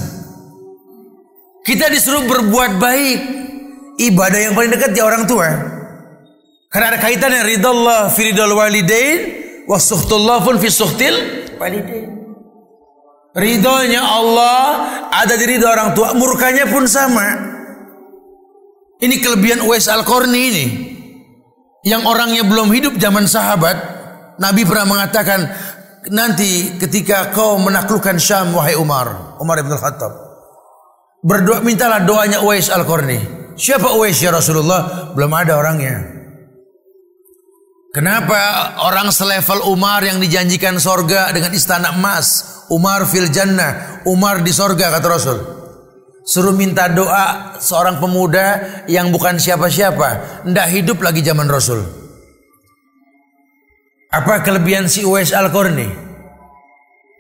Kita disuruh berbuat baik, ibadah yang paling dekat di orang tua. Karena ada kaitannya ridallah fi ridal walidain wa suhtullah pun fi suhtil walidain. Ridhonya Allah ada di ridho orang tua, murkanya pun sama. Ini kelebihan Uwais Al-Qarni ini. Yang orangnya belum hidup zaman sahabat, Nabi pernah mengatakan, nanti ketika kau menaklukkan Syam wahai Umar, Umar bin Khattab. Berdoa mintalah doanya Uwais Al-Qarni. Siapa Uwais ya Rasulullah? Belum ada orangnya. Kenapa orang selevel Umar yang dijanjikan sorga dengan istana emas? Umar fil jannah, Umar di sorga kata Rasul. Suruh minta doa seorang pemuda yang bukan siapa-siapa, ndak hidup lagi zaman Rasul. Apa kelebihan si Uwais Al-Qarni?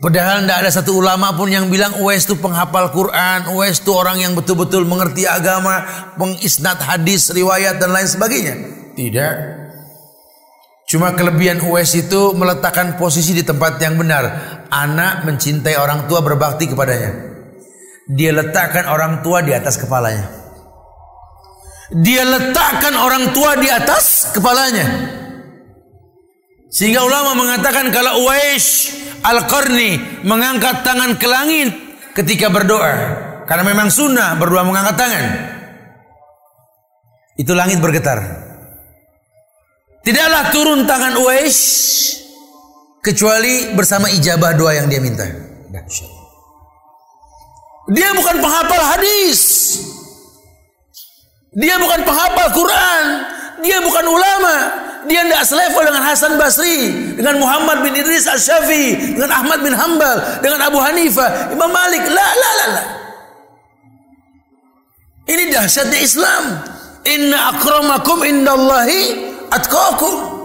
Padahal tidak ada satu ulama pun yang bilang Uwais itu penghafal Quran, Uwais itu orang yang betul-betul mengerti agama, mengisnat hadis, riwayat dan lain sebagainya. Tidak. Cuma kelebihan Uwais itu meletakkan posisi di tempat yang benar. Anak mencintai orang tua berbakti kepadanya. Dia letakkan orang tua di atas kepalanya. Dia letakkan orang tua di atas kepalanya. Sehingga ulama mengatakan kalau Uwais Al-Qarni mengangkat tangan ke langit ketika berdoa. Karena memang sunnah berdoa mengangkat tangan. Itu langit bergetar. Tidaklah turun tangan Uwais kecuali bersama ijabah doa yang dia minta. Dia bukan penghafal hadis. Dia bukan penghafal Quran. Dia bukan ulama. Dia tidak selevel dengan Hasan Basri, dengan Muhammad bin Idris Al-Syafi'i, dengan Ahmad bin Hambal, dengan Abu Hanifah, Imam Malik. La la la la. Ini dahsyatnya Islam. Inna akramakum indallahi atqakum.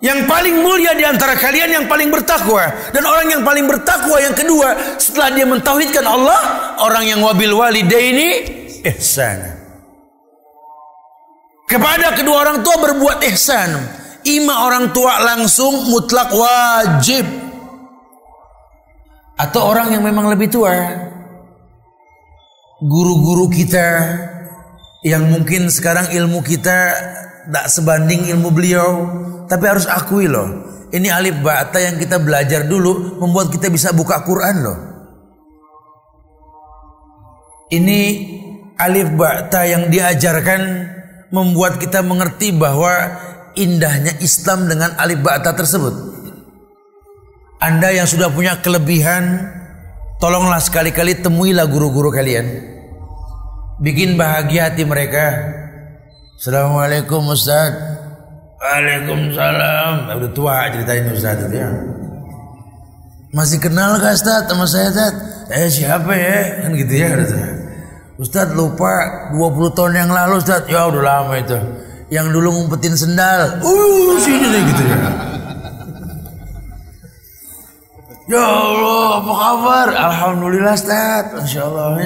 Yang paling mulia di antara kalian yang paling bertakwa dan orang yang paling bertakwa yang kedua setelah dia mentauhidkan Allah orang yang wabil walidaini ihsan. Kepada kedua orang tua berbuat ihsan. Ima orang tua langsung mutlak wajib. Atau orang yang memang lebih tua. Guru-guru kita yang mungkin sekarang ilmu kita tidak sebanding ilmu beliau, tapi harus akui loh. Ini alif ba'ta yang kita belajar dulu membuat kita bisa buka Quran loh. Ini alif ba'ta yang diajarkan membuat kita mengerti bahwa indahnya Islam dengan alif ba'ta tersebut. Anda yang sudah punya kelebihan, tolonglah sekali-kali temuilah guru-guru kalian bikin bahagia hati mereka. Assalamualaikum Ustaz. Waalaikumsalam. Udah tua ceritain Ustaz itu ya. Masih kenal gak Ustaz sama saya Ustaz? Eh siapa ya? Kan gitu ya Ustaz lupa 20 tahun yang lalu Ustaz. Ya udah lama itu. Yang dulu ngumpetin sendal. Uh sini deh gitu ya. Ya Allah, apa kabar? Alhamdulillah Ustaz. Insya Allah.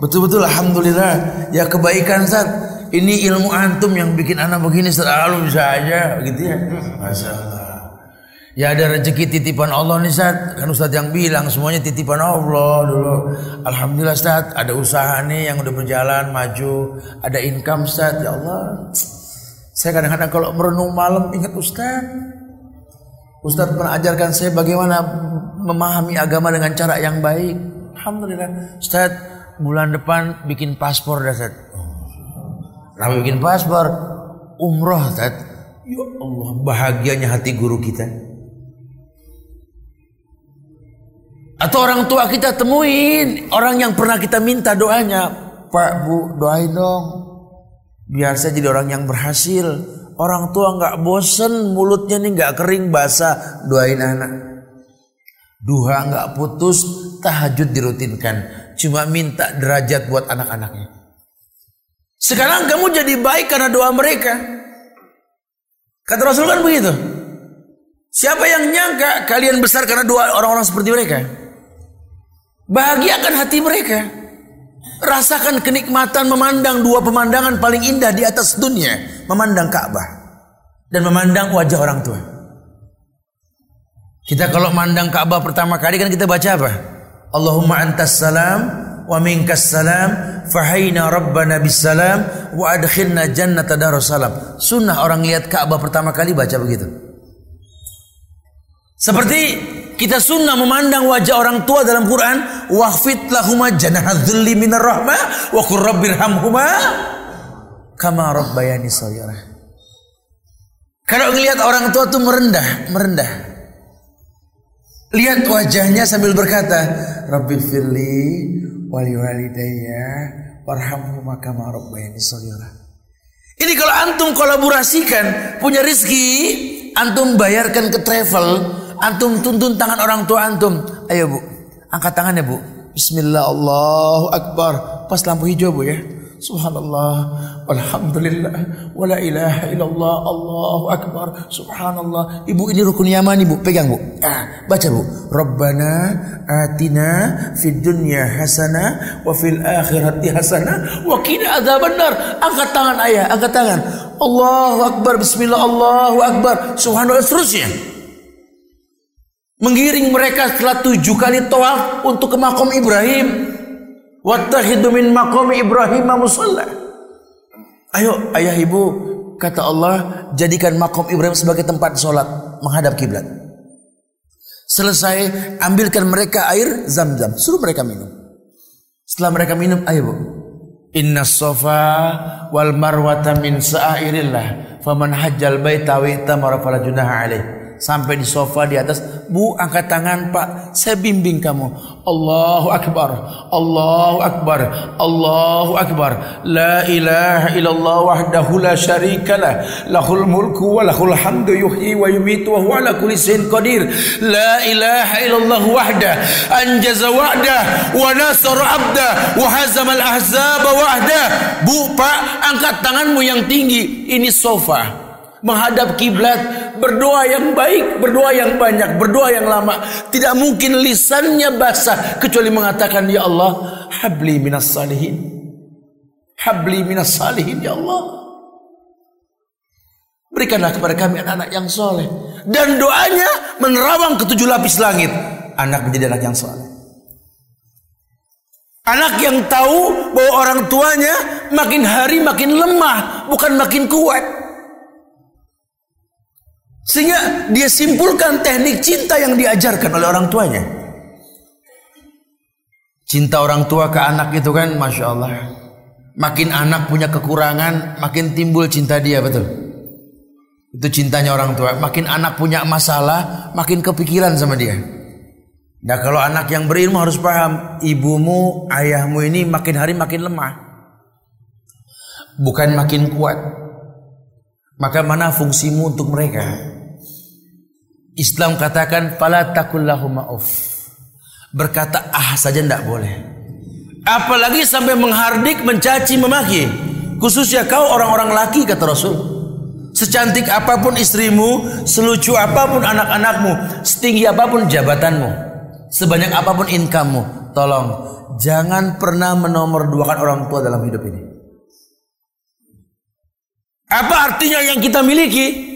Betul-betul alhamdulillah. Ya kebaikan Ustaz. Ini ilmu antum yang bikin anak begini selalu bisa aja gitu ya. Masya Allah. Ya ada rezeki titipan Allah nih Ustaz. Kan Ustaz yang bilang semuanya titipan Allah dulu. Alhamdulillah Ustaz. Ada usaha nih yang udah berjalan maju. Ada income Ustaz. Ya Allah. Saya kadang-kadang kalau merenung malam ingat Ustaz. Ustaz pernah ajarkan saya bagaimana memahami agama dengan cara yang baik. Alhamdulillah. Ustaz bulan depan bikin paspor dah Ustaz. Rame bikin paspor, umroh Ustaz. Ya Allah, bahagianya hati guru kita. Atau orang tua kita temuin, orang yang pernah kita minta doanya, Pak Bu doain dong, biar saya jadi orang yang berhasil. Orang tua nggak bosen, mulutnya nih nggak kering basah, doain anak. Duha nggak putus, tahajud dirutinkan cuma minta derajat buat anak-anaknya. Sekarang kamu jadi baik karena doa mereka. Kata Rasul kan begitu. Siapa yang nyangka kalian besar karena doa orang-orang seperti mereka? Bahagiakan hati mereka. Rasakan kenikmatan memandang dua pemandangan paling indah di atas dunia. Memandang Ka'bah. Dan memandang wajah orang tua. Kita kalau mandang Ka'bah pertama kali kan kita baca apa? Allahumma antas salam wa minkas salam fahayna rabbana bis salam wa adkhilna jannata darussalam. Sunnah orang lihat Ka'bah pertama kali baca begitu. Seperti kita sunnah memandang wajah orang tua dalam Quran, waqfit lahuma janahadzulli minar rahmah wa qur rabbirhamhuma kama rabbayani shaghira. Kalau ngelihat orang tua tuh merendah, merendah. Lihat wajahnya sambil berkata, Rabbi firli wali walidayya warhamhuma kama rabbayani shaghira. Ini kalau antum kolaborasikan punya rizki, antum bayarkan ke travel, antum tuntun tangan orang tua antum. Ayo bu, angkat tangannya bu. Bismillah Allahu Akbar. Pas lampu hijau bu ya. Subhanallah, Alhamdulillah, wala ilaha illallah, Allahu Akbar, Subhanallah. Ibu ini rukun yaman ibu, pegang bu. Ah, baca bu. Rabbana atina fid dunya hasana wa fil akhirati hasana wa qina adzabannar. Angkat tangan ayah, angkat tangan. Allahu Akbar, Bismillah, Allahu Akbar, Subhanallah seterusnya. Menggiring mereka setelah tujuh kali tawaf untuk ke makom Ibrahim. Wattakhidhu min maqami Ibrahim musalla. Ayo ayah ibu kata Allah jadikan makom Ibrahim sebagai tempat sholat menghadap kiblat. Selesai ambilkan mereka air zam-zam suruh mereka minum. Setelah mereka minum ayo bu. Inna sofa wal marwata min sa'airillah faman hajjal baita wa itamara fala junaha alaih sampai di sofa di atas bu angkat tangan pak. Saya bimbing kamu. Allahu Akbar. Allahu Akbar. Allahu Akbar. La ilaha illallah wahdahu la syarikalah lahul mulku wa lahul hamdu yuhyi wa yumitu wa huwa ala kulli syai'in qadir. La ilaha illallah wahda anjaza wa'da wa nasara abda wa hazama al-ahzaba wahda bu pak angkat tanganmu yang tinggi. Ini sofa menghadap kiblat, berdoa yang baik, berdoa yang banyak, berdoa yang lama. Tidak mungkin lisannya basah kecuali mengatakan ya Allah, habli minas salihin. Habli minas salihin ya Allah. Berikanlah kepada kami anak-anak yang soleh. Dan doanya menerawang ketujuh lapis langit. Anak menjadi anak yang soleh. Anak yang tahu bahwa orang tuanya makin hari makin lemah, bukan makin kuat. Sehingga dia simpulkan teknik cinta yang diajarkan oleh orang tuanya. Cinta orang tua ke anak itu kan Masya Allah. Makin anak punya kekurangan, makin timbul cinta dia, betul? Itu cintanya orang tua. Makin anak punya masalah, makin kepikiran sama dia. Nah kalau anak yang berilmu harus paham, ibumu, ayahmu ini makin hari makin lemah. Bukan makin kuat. Maka mana fungsimu untuk mereka? Islam katakan fala takullahu. Berkata ah saja tidak boleh. Apalagi sampai menghardik, mencaci, memaki. Khususnya kau orang-orang laki kata Rasul. Secantik apa pun istrimu, selucu apa pun anak-anakmu, setinggi apa pun jabatanmu, sebanyak apa pun income-mu, tolong jangan pernah menomorduakan orang tua dalam hidup ini. Apa artinya yang kita miliki?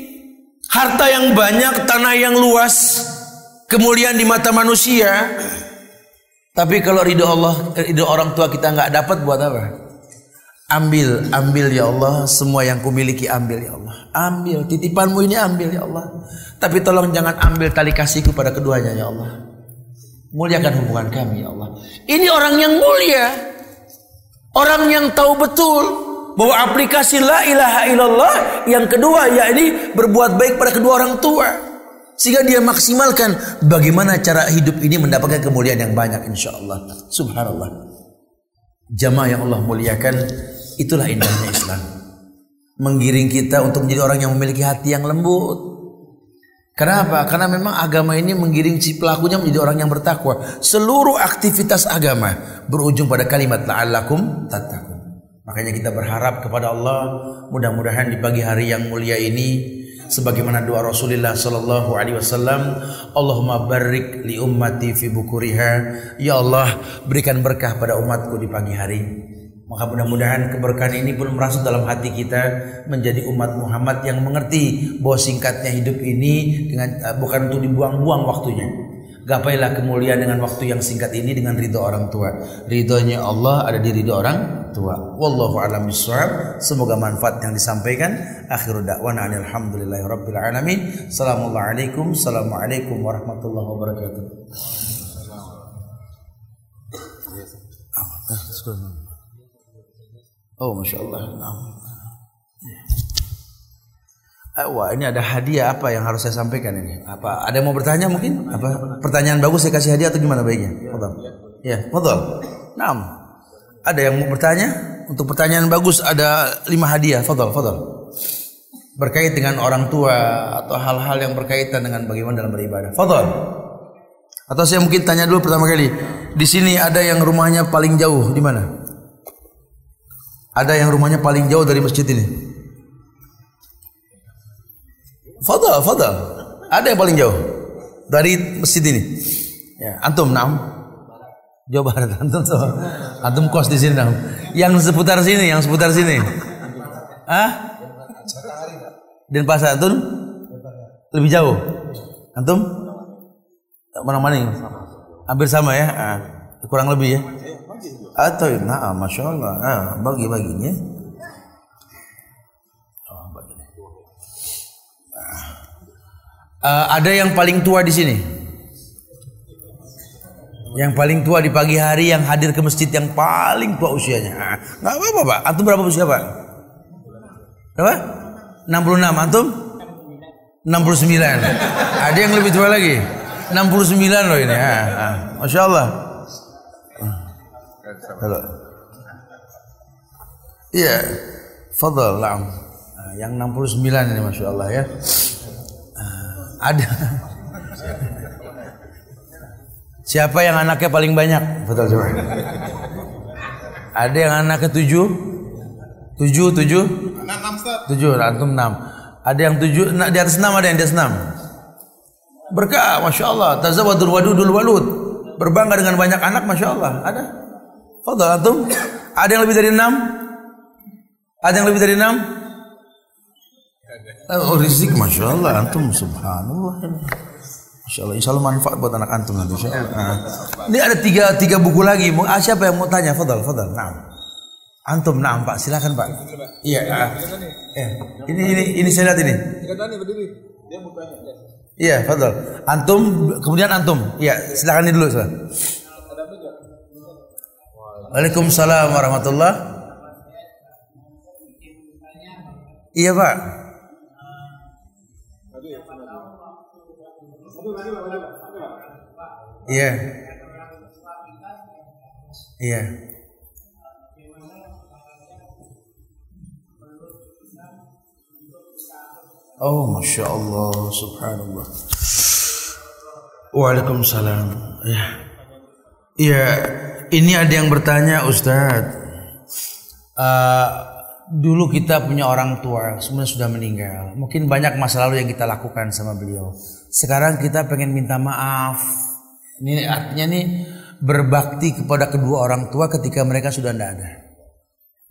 Harta yang banyak, tanah yang luas, kemuliaan di mata manusia. Tapi kalau ridho Allah, ridho orang tua kita nggak dapat buat apa? Ambil, ambil ya Allah, semua yang kumiliki ambil ya Allah. Ambil, titipanmu ini ambil ya Allah. Tapi tolong jangan ambil tali kasihku pada keduanya ya Allah. Muliakan hubungan kami ya Allah. Ini orang yang mulia. Orang yang tahu betul bahwa aplikasi la ilaha illallah yang kedua yakni berbuat baik pada kedua orang tua sehingga dia maksimalkan bagaimana cara hidup ini mendapatkan kemuliaan yang banyak insyaallah subhanallah jamaah yang Allah muliakan itulah indahnya Islam menggiring kita untuk menjadi orang yang memiliki hati yang lembut Kenapa? Karena memang agama ini menggiring si pelakunya menjadi orang yang bertakwa. Seluruh aktivitas agama berujung pada kalimat la'allakum tattaqun. Makanya kita berharap kepada Allah mudah-mudahan di pagi hari yang mulia ini sebagaimana doa Rasulullah sallallahu alaihi wasallam Allahumma barik li ummati fi bukuriha. Ya Allah berikan berkah pada umatku di pagi hari. Maka mudah-mudahan keberkahan ini pun merasuk dalam hati kita menjadi umat Muhammad yang mengerti bahwa singkatnya hidup ini dengan uh, bukan untuk dibuang-buang waktunya Gapailah kemuliaan dengan waktu yang singkat ini dengan ridho orang tua. Ridhonya Allah ada di ridho orang tua. Wallahu a'lam bishawab. Semoga manfaat yang disampaikan. Akhiru da'wana alhamdulillahi rabbil alamin. Assalamualaikum. Assalamualaikum warahmatullahi wabarakatuh. Oh, masya Allah. Eh, wah ini ada hadiah apa yang harus saya sampaikan ini? Apa ada yang mau bertanya mungkin? Apa pertanyaan bagus saya kasih hadiah atau gimana baiknya? Betul. Ya, betul. Nam. Ada yang mau bertanya? Untuk pertanyaan bagus ada lima hadiah. Fadal, fadal. Berkait dengan orang tua atau hal-hal yang berkaitan dengan bagaimana dalam beribadah. Fadal. Atau saya mungkin tanya dulu pertama kali. Di sini ada yang rumahnya paling jauh di mana? Ada yang rumahnya paling jauh dari masjid ini? Fadal, fadal. Ada yang paling jauh dari masjid ini? Ya, antum enam. Jawa Barat antum so. Antum kos di sini dong. Yang seputar sini, yang seputar sini. Ah? Dan pasar antum lebih jauh. Antum? Mana mana? Hampir sama ya. Ah, kurang lebih ya. Atau nah, masya Allah. Ah, bagi baginya. Uh, ada yang paling tua di sini? Yang paling tua di pagi hari yang hadir ke masjid yang paling tua usianya. Nah, nggak apa-apa pak. Antum berapa usia pak? Berapa? 66. Antum? 69. Ada yang lebih tua lagi. 69 loh ini. Ah, ah. Masya Allah. Halo. Iya. Fadal. Yang 69 ini Masya Allah ya. Ada. Siapa yang anaknya paling banyak? Betul coba. Ada yang anaknya tujuh? Tujuh, tujuh? Tujuh, antum enam. Ada yang tujuh, di atas enam ada yang di atas enam. Berkah, masya Allah. Tazawadul wadudul walud. Berbangga dengan banyak anak, masya Allah. Ada? Fadal antum? Ada yang lebih dari enam? Ada yang lebih dari enam? Oh, rizik, masya Allah. Antum, subhanallah. Insya Allah, insya Allah manfaat buat anak antum nanti. Insya Allah. Ini ada tiga tiga buku lagi. Ah, siapa yang mau tanya? Fadal, fadal. Nah. Antum, nah Pak, silakan Pak. Iya. Ah. Eh, ini ini ini saya lihat ini. Iya, fadal. Antum, kemudian antum. Iya, silakan ini dulu. Silakan. Waalaikumsalam warahmatullah. Iya Pak. Iya. Iya. Oh, masya Allah, subhanallah. Waalaikumsalam. Ya. Iya, ini ada yang bertanya, Ustadz. Uh, dulu kita punya orang tua, sebenarnya sudah meninggal. Mungkin banyak masa lalu yang kita lakukan sama beliau. Sekarang kita pengen minta maaf. Ini artinya nih berbakti kepada kedua orang tua ketika mereka sudah tidak ada.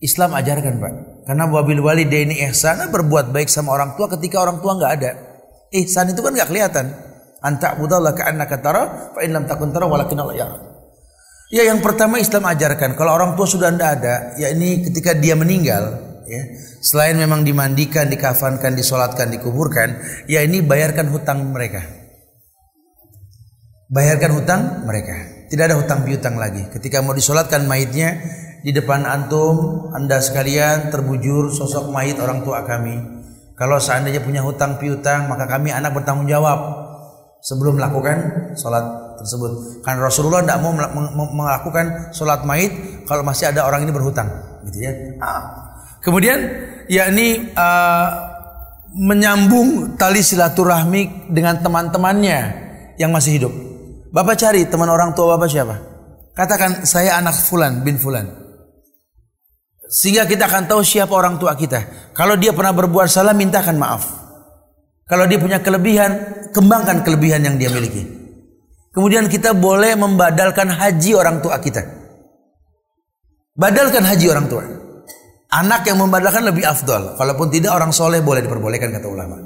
Islam ajarkan pak. Karena wabil wali ini ihsan berbuat baik sama orang tua ketika orang tua nggak ada. Ihsan itu kan nggak kelihatan. Anta budallah ka'annaka tara fa in lam takun tara walakin Allah. Ya yang pertama Islam ajarkan kalau orang tua sudah tidak ada, ya ini ketika dia meninggal, ya selain memang dimandikan, dikafankan, disolatkan, dikuburkan, ya ini bayarkan hutang mereka. Bayarkan hutang mereka. Tidak ada hutang piutang lagi. Ketika mau disolatkan mayitnya, di depan antum, anda sekalian terbujur sosok mayit orang tua kami. Kalau seandainya punya hutang piutang, maka kami anak bertanggung jawab sebelum melakukan sholat tersebut. Karena Rasulullah tidak mau melakukan sholat mayit kalau masih ada orang ini berhutang, gitu ya. Ah. Kemudian, yakni uh, menyambung tali silaturahmi dengan teman-temannya yang masih hidup. Bapak cari teman orang tua bapak siapa? Katakan saya anak fulan bin fulan. Sehingga kita akan tahu siapa orang tua kita. Kalau dia pernah berbuat salah, mintakan maaf. Kalau dia punya kelebihan, kembangkan kelebihan yang dia miliki. Kemudian kita boleh membadalkan haji orang tua kita. Badalkan haji orang tua. Anak yang membadalkan lebih afdol. Kalaupun tidak orang soleh boleh diperbolehkan kata ulama.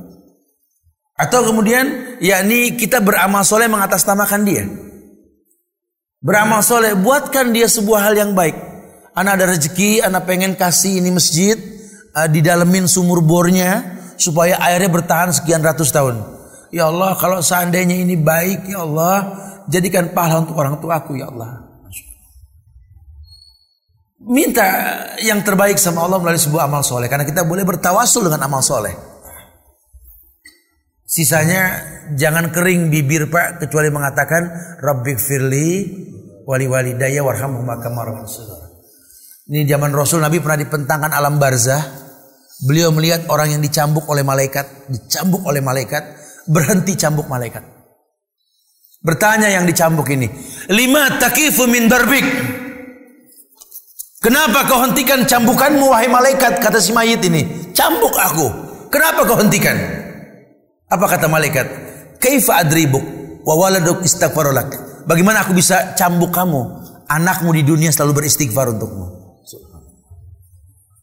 Atau kemudian yakni kita beramal soleh mengatasnamakan dia. Beramal soleh buatkan dia sebuah hal yang baik. Anak ada rezeki, anak pengen kasih ini masjid, uh, didalemin sumur bornya supaya airnya bertahan sekian ratus tahun. Ya Allah, kalau seandainya ini baik, ya Allah, jadikan pahala untuk orang tuaku, ya Allah. Minta yang terbaik sama Allah melalui sebuah amal soleh. Karena kita boleh bertawasul dengan amal soleh. Sisanya jangan kering bibir pak kecuali mengatakan Rabbik firli wali walidayya warhamhuma kama Ini zaman Rasul Nabi pernah dipentangkan alam barzah. Beliau melihat orang yang dicambuk oleh malaikat, dicambuk oleh malaikat, berhenti cambuk malaikat. Bertanya yang dicambuk ini, lima takifu min darbik. Kenapa kau hentikan cambukanmu wahai malaikat kata si mayit ini? Cambuk aku. Kenapa kau hentikan? Apa kata malaikat? Kaifa adribuk wa waladuk istighfarulak. Bagaimana aku bisa cambuk kamu? Anakmu di dunia selalu beristighfar untukmu.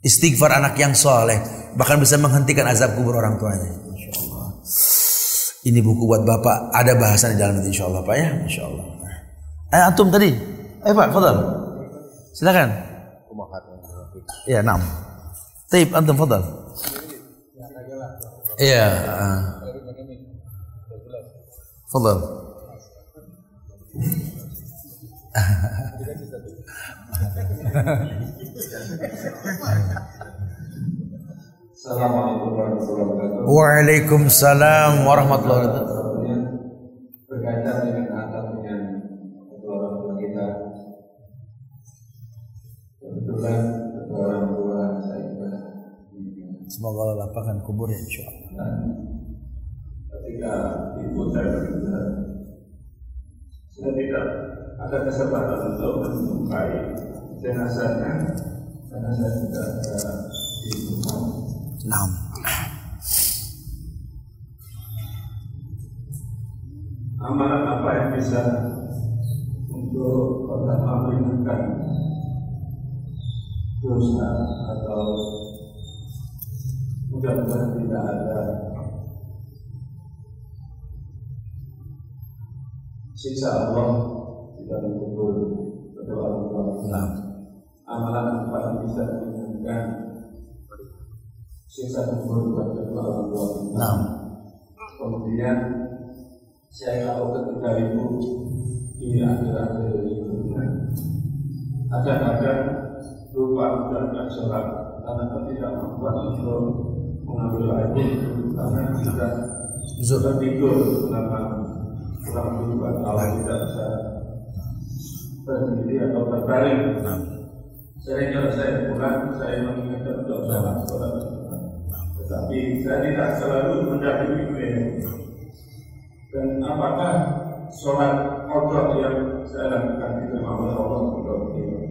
Istighfar anak yang soleh bahkan bisa menghentikan azab kubur orang tuanya. Ini buku buat bapak ada bahasan di dalam nanti insya Allah pak ya, insya Allah. Eh antum tadi, eh pak, fadal. Silakan. Ya, enam. Taib antum fadal. Iya. Uh. Fadal. Assalamualaikum warahmatullahi wabarakatuh. Waalaikumsalam warahmatullahi wabarakatuh. Berkaitan dengan adab dengan kedua orang tua kita. Kebetulan kedua orang tua saya juga. Semoga Allah lapangkan kubur ya insya Allah. ketika ibu saya meninggal, saya tidak ada kesempatan untuk menjumpai jenazahnya karena saya tidak ada di rumah. Nah. Amalan apa yang bisa untuk pertama meringankan dosa atau mudah-mudahan tidak ada sisa Allah di dalam kubur kedua Allah. Nah. Amalan apa yang bisa meringankan sisa Allah. Nah. Kemudian saya tahu ketika ibu di akhir-akhir hidupnya kadang-kadang lupa menjalankan sholat karena ketidakmampuan untuk mengambil air karena sudah sudah tidur selama kurang berubah kalau tidak bisa berdiri atau berbaring. Sering kalau saya pulang, saya mengingatkan untuk sholat sholat. Tetapi saya tidak selalu mendahului beliau. Dan apakah sholat kodok yang saya lakukan itu oleh Allah untuk beliau?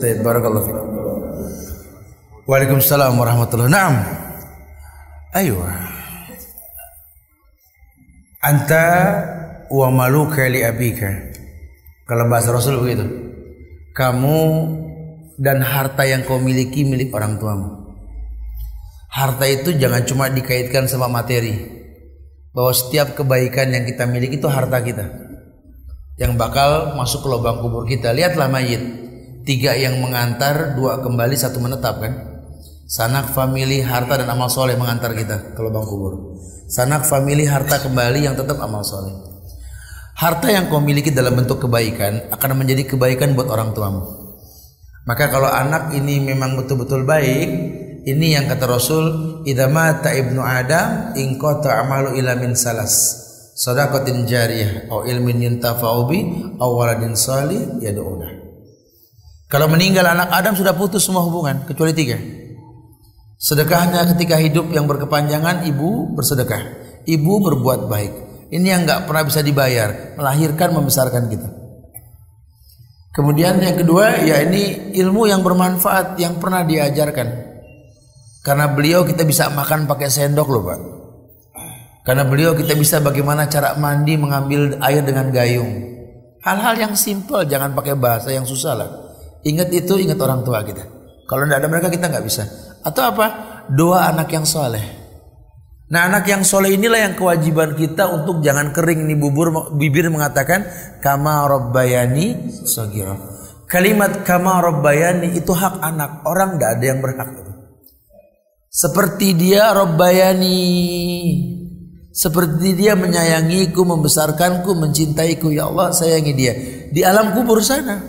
Baik, barakallahu fiik. Waalaikumsalam warahmatullahi wabarakatuh. Naam. Ayo. Anta wa maluka li abika. Kalau bahasa Rasul begitu. Kamu dan harta yang kau miliki milik orang tuamu. Harta itu jangan cuma dikaitkan sama materi. Bahwa setiap kebaikan yang kita miliki itu harta kita. Yang bakal masuk ke lubang kubur kita. Lihatlah mayit. Tiga yang mengantar, dua kembali, satu menetap kan. Sanak, family, harta dan amal soleh mengantar kita ke lubang kubur. Sanak, family, harta kembali yang tetap amal soleh. Harta yang kau miliki dalam bentuk kebaikan akan menjadi kebaikan buat orang tuamu. Maka kalau anak ini memang betul-betul baik, ini yang kata Rasul, "Idza mata ibnu Adam in qata amalu ila min salas." Sadaqatin jariyah atau ilmin yuntafa'u bi aw waladin salih yad'una. Kalau meninggal anak Adam sudah putus semua hubungan kecuali tiga. Sedekahnya ketika hidup yang berkepanjangan ibu bersedekah, ibu berbuat baik. Ini yang nggak pernah bisa dibayar, melahirkan membesarkan kita. Kemudian yang kedua ya ini ilmu yang bermanfaat yang pernah diajarkan. Karena beliau kita bisa makan pakai sendok loh pak. Karena beliau kita bisa bagaimana cara mandi mengambil air dengan gayung. Hal-hal yang simpel jangan pakai bahasa yang susah lah. Ingat itu ingat orang tua kita. Kalau tidak ada mereka kita nggak bisa. Atau apa? Doa anak yang soleh. Nah anak yang soleh inilah yang kewajiban kita untuk jangan kering nih bubur bibir mengatakan kama robbayani. Kalimat kama robbayani itu hak anak orang tidak ada yang berhak Seperti dia robbayani, seperti dia menyayangiku, membesarkanku, mencintaiku ya Allah sayangi dia di alam kubur sana.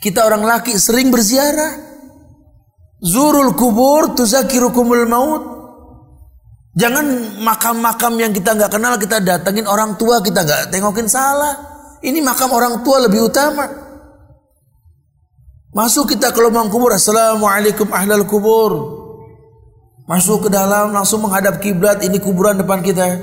Kita orang laki sering berziarah. Zurul kubur tuzakirukumul maut. Jangan makam-makam yang kita nggak kenal kita datengin orang tua kita nggak tengokin salah. Ini makam orang tua lebih utama. Masuk kita ke lubang kubur. Assalamualaikum ahlal kubur. Masuk ke dalam langsung menghadap kiblat. Ini kuburan depan kita.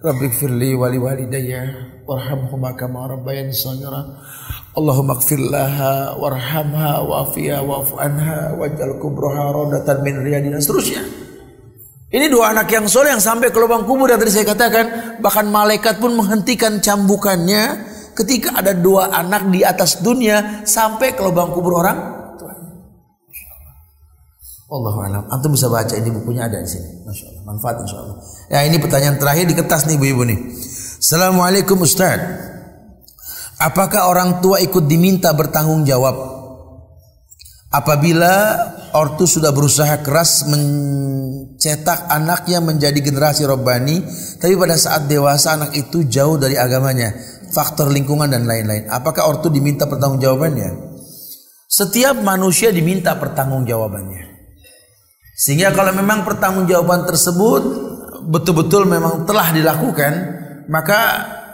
Rabbi firli wali walidayya warhamhuma kama rabbayani shaghira. Allahumma ighfir laha warhamha wa'fiha wa'fu anha waj'al kubraha radatan min riyadina seterusnya. Ini dua anak yang soleh yang sampai ke lubang kubur yang tadi saya katakan bahkan malaikat pun menghentikan cambukannya ketika ada dua anak di atas dunia sampai ke lubang kubur orang Allah alam. Antum bisa baca ini bukunya ada di sini. Masya Allah. Manfaat insya Allah. Ya ini pertanyaan terakhir di kertas nih ibu-ibu nih. Assalamualaikum Ustaz. Apakah orang tua ikut diminta bertanggung jawab apabila ortu sudah berusaha keras mencetak anaknya menjadi generasi robbani, tapi pada saat dewasa anak itu jauh dari agamanya faktor lingkungan dan lain-lain. Apakah ortu diminta pertanggungjawabannya? Setiap manusia diminta pertanggungjawabannya. Sehingga kalau memang pertanggungjawaban tersebut betul-betul memang telah dilakukan, maka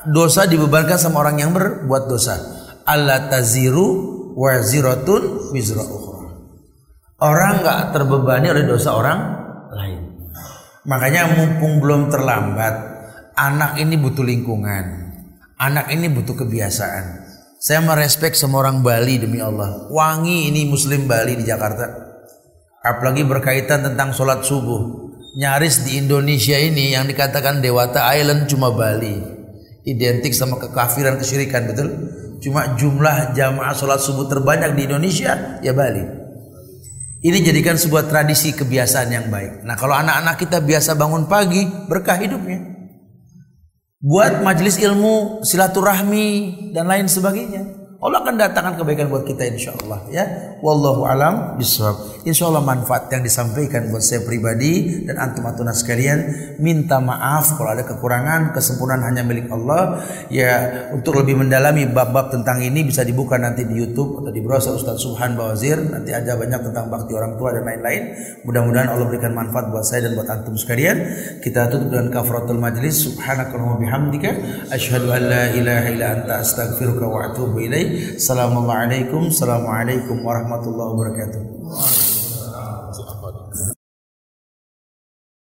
dosa dibebankan sama orang yang berbuat dosa. Allah taziru waziratun wizra. Orang nggak terbebani oleh dosa orang lain. Makanya mumpung belum terlambat, anak ini butuh lingkungan. Anak ini butuh kebiasaan. Saya merespek semua orang Bali demi Allah. Wangi ini Muslim Bali di Jakarta. Apalagi berkaitan tentang sholat subuh. Nyaris di Indonesia ini yang dikatakan Dewata Island cuma Bali. Identik sama kekafiran kesyirikan betul. Cuma jumlah jamaah sholat subuh terbanyak di Indonesia ya Bali. Ini jadikan sebuah tradisi kebiasaan yang baik. Nah kalau anak-anak kita biasa bangun pagi berkah hidupnya buat majelis ilmu, silaturahmi dan lain sebagainya. Allah akan datangkan kebaikan buat kita insya Allah ya. Wallahu alam bisawab. Insya Allah manfaat yang disampaikan buat saya pribadi dan antum atuna sekalian. Minta maaf kalau ada kekurangan, kesempurnaan hanya milik Allah. Ya untuk lebih mendalami bab-bab tentang ini bisa dibuka nanti di YouTube atau di browser Ustaz Subhan Bawazir. Nanti aja banyak tentang bakti orang tua dan lain-lain. Mudah-mudahan Allah berikan manfaat buat saya dan buat antum sekalian. Kita tutup dengan kafaratul majlis. Subhanakallahumma bihamdika asyhadu an la ilaha illa anta astaghfiruka wa atubu ilaik. Assalamualaikum, Assalamualaikum warahmatullahi wabarakatuh.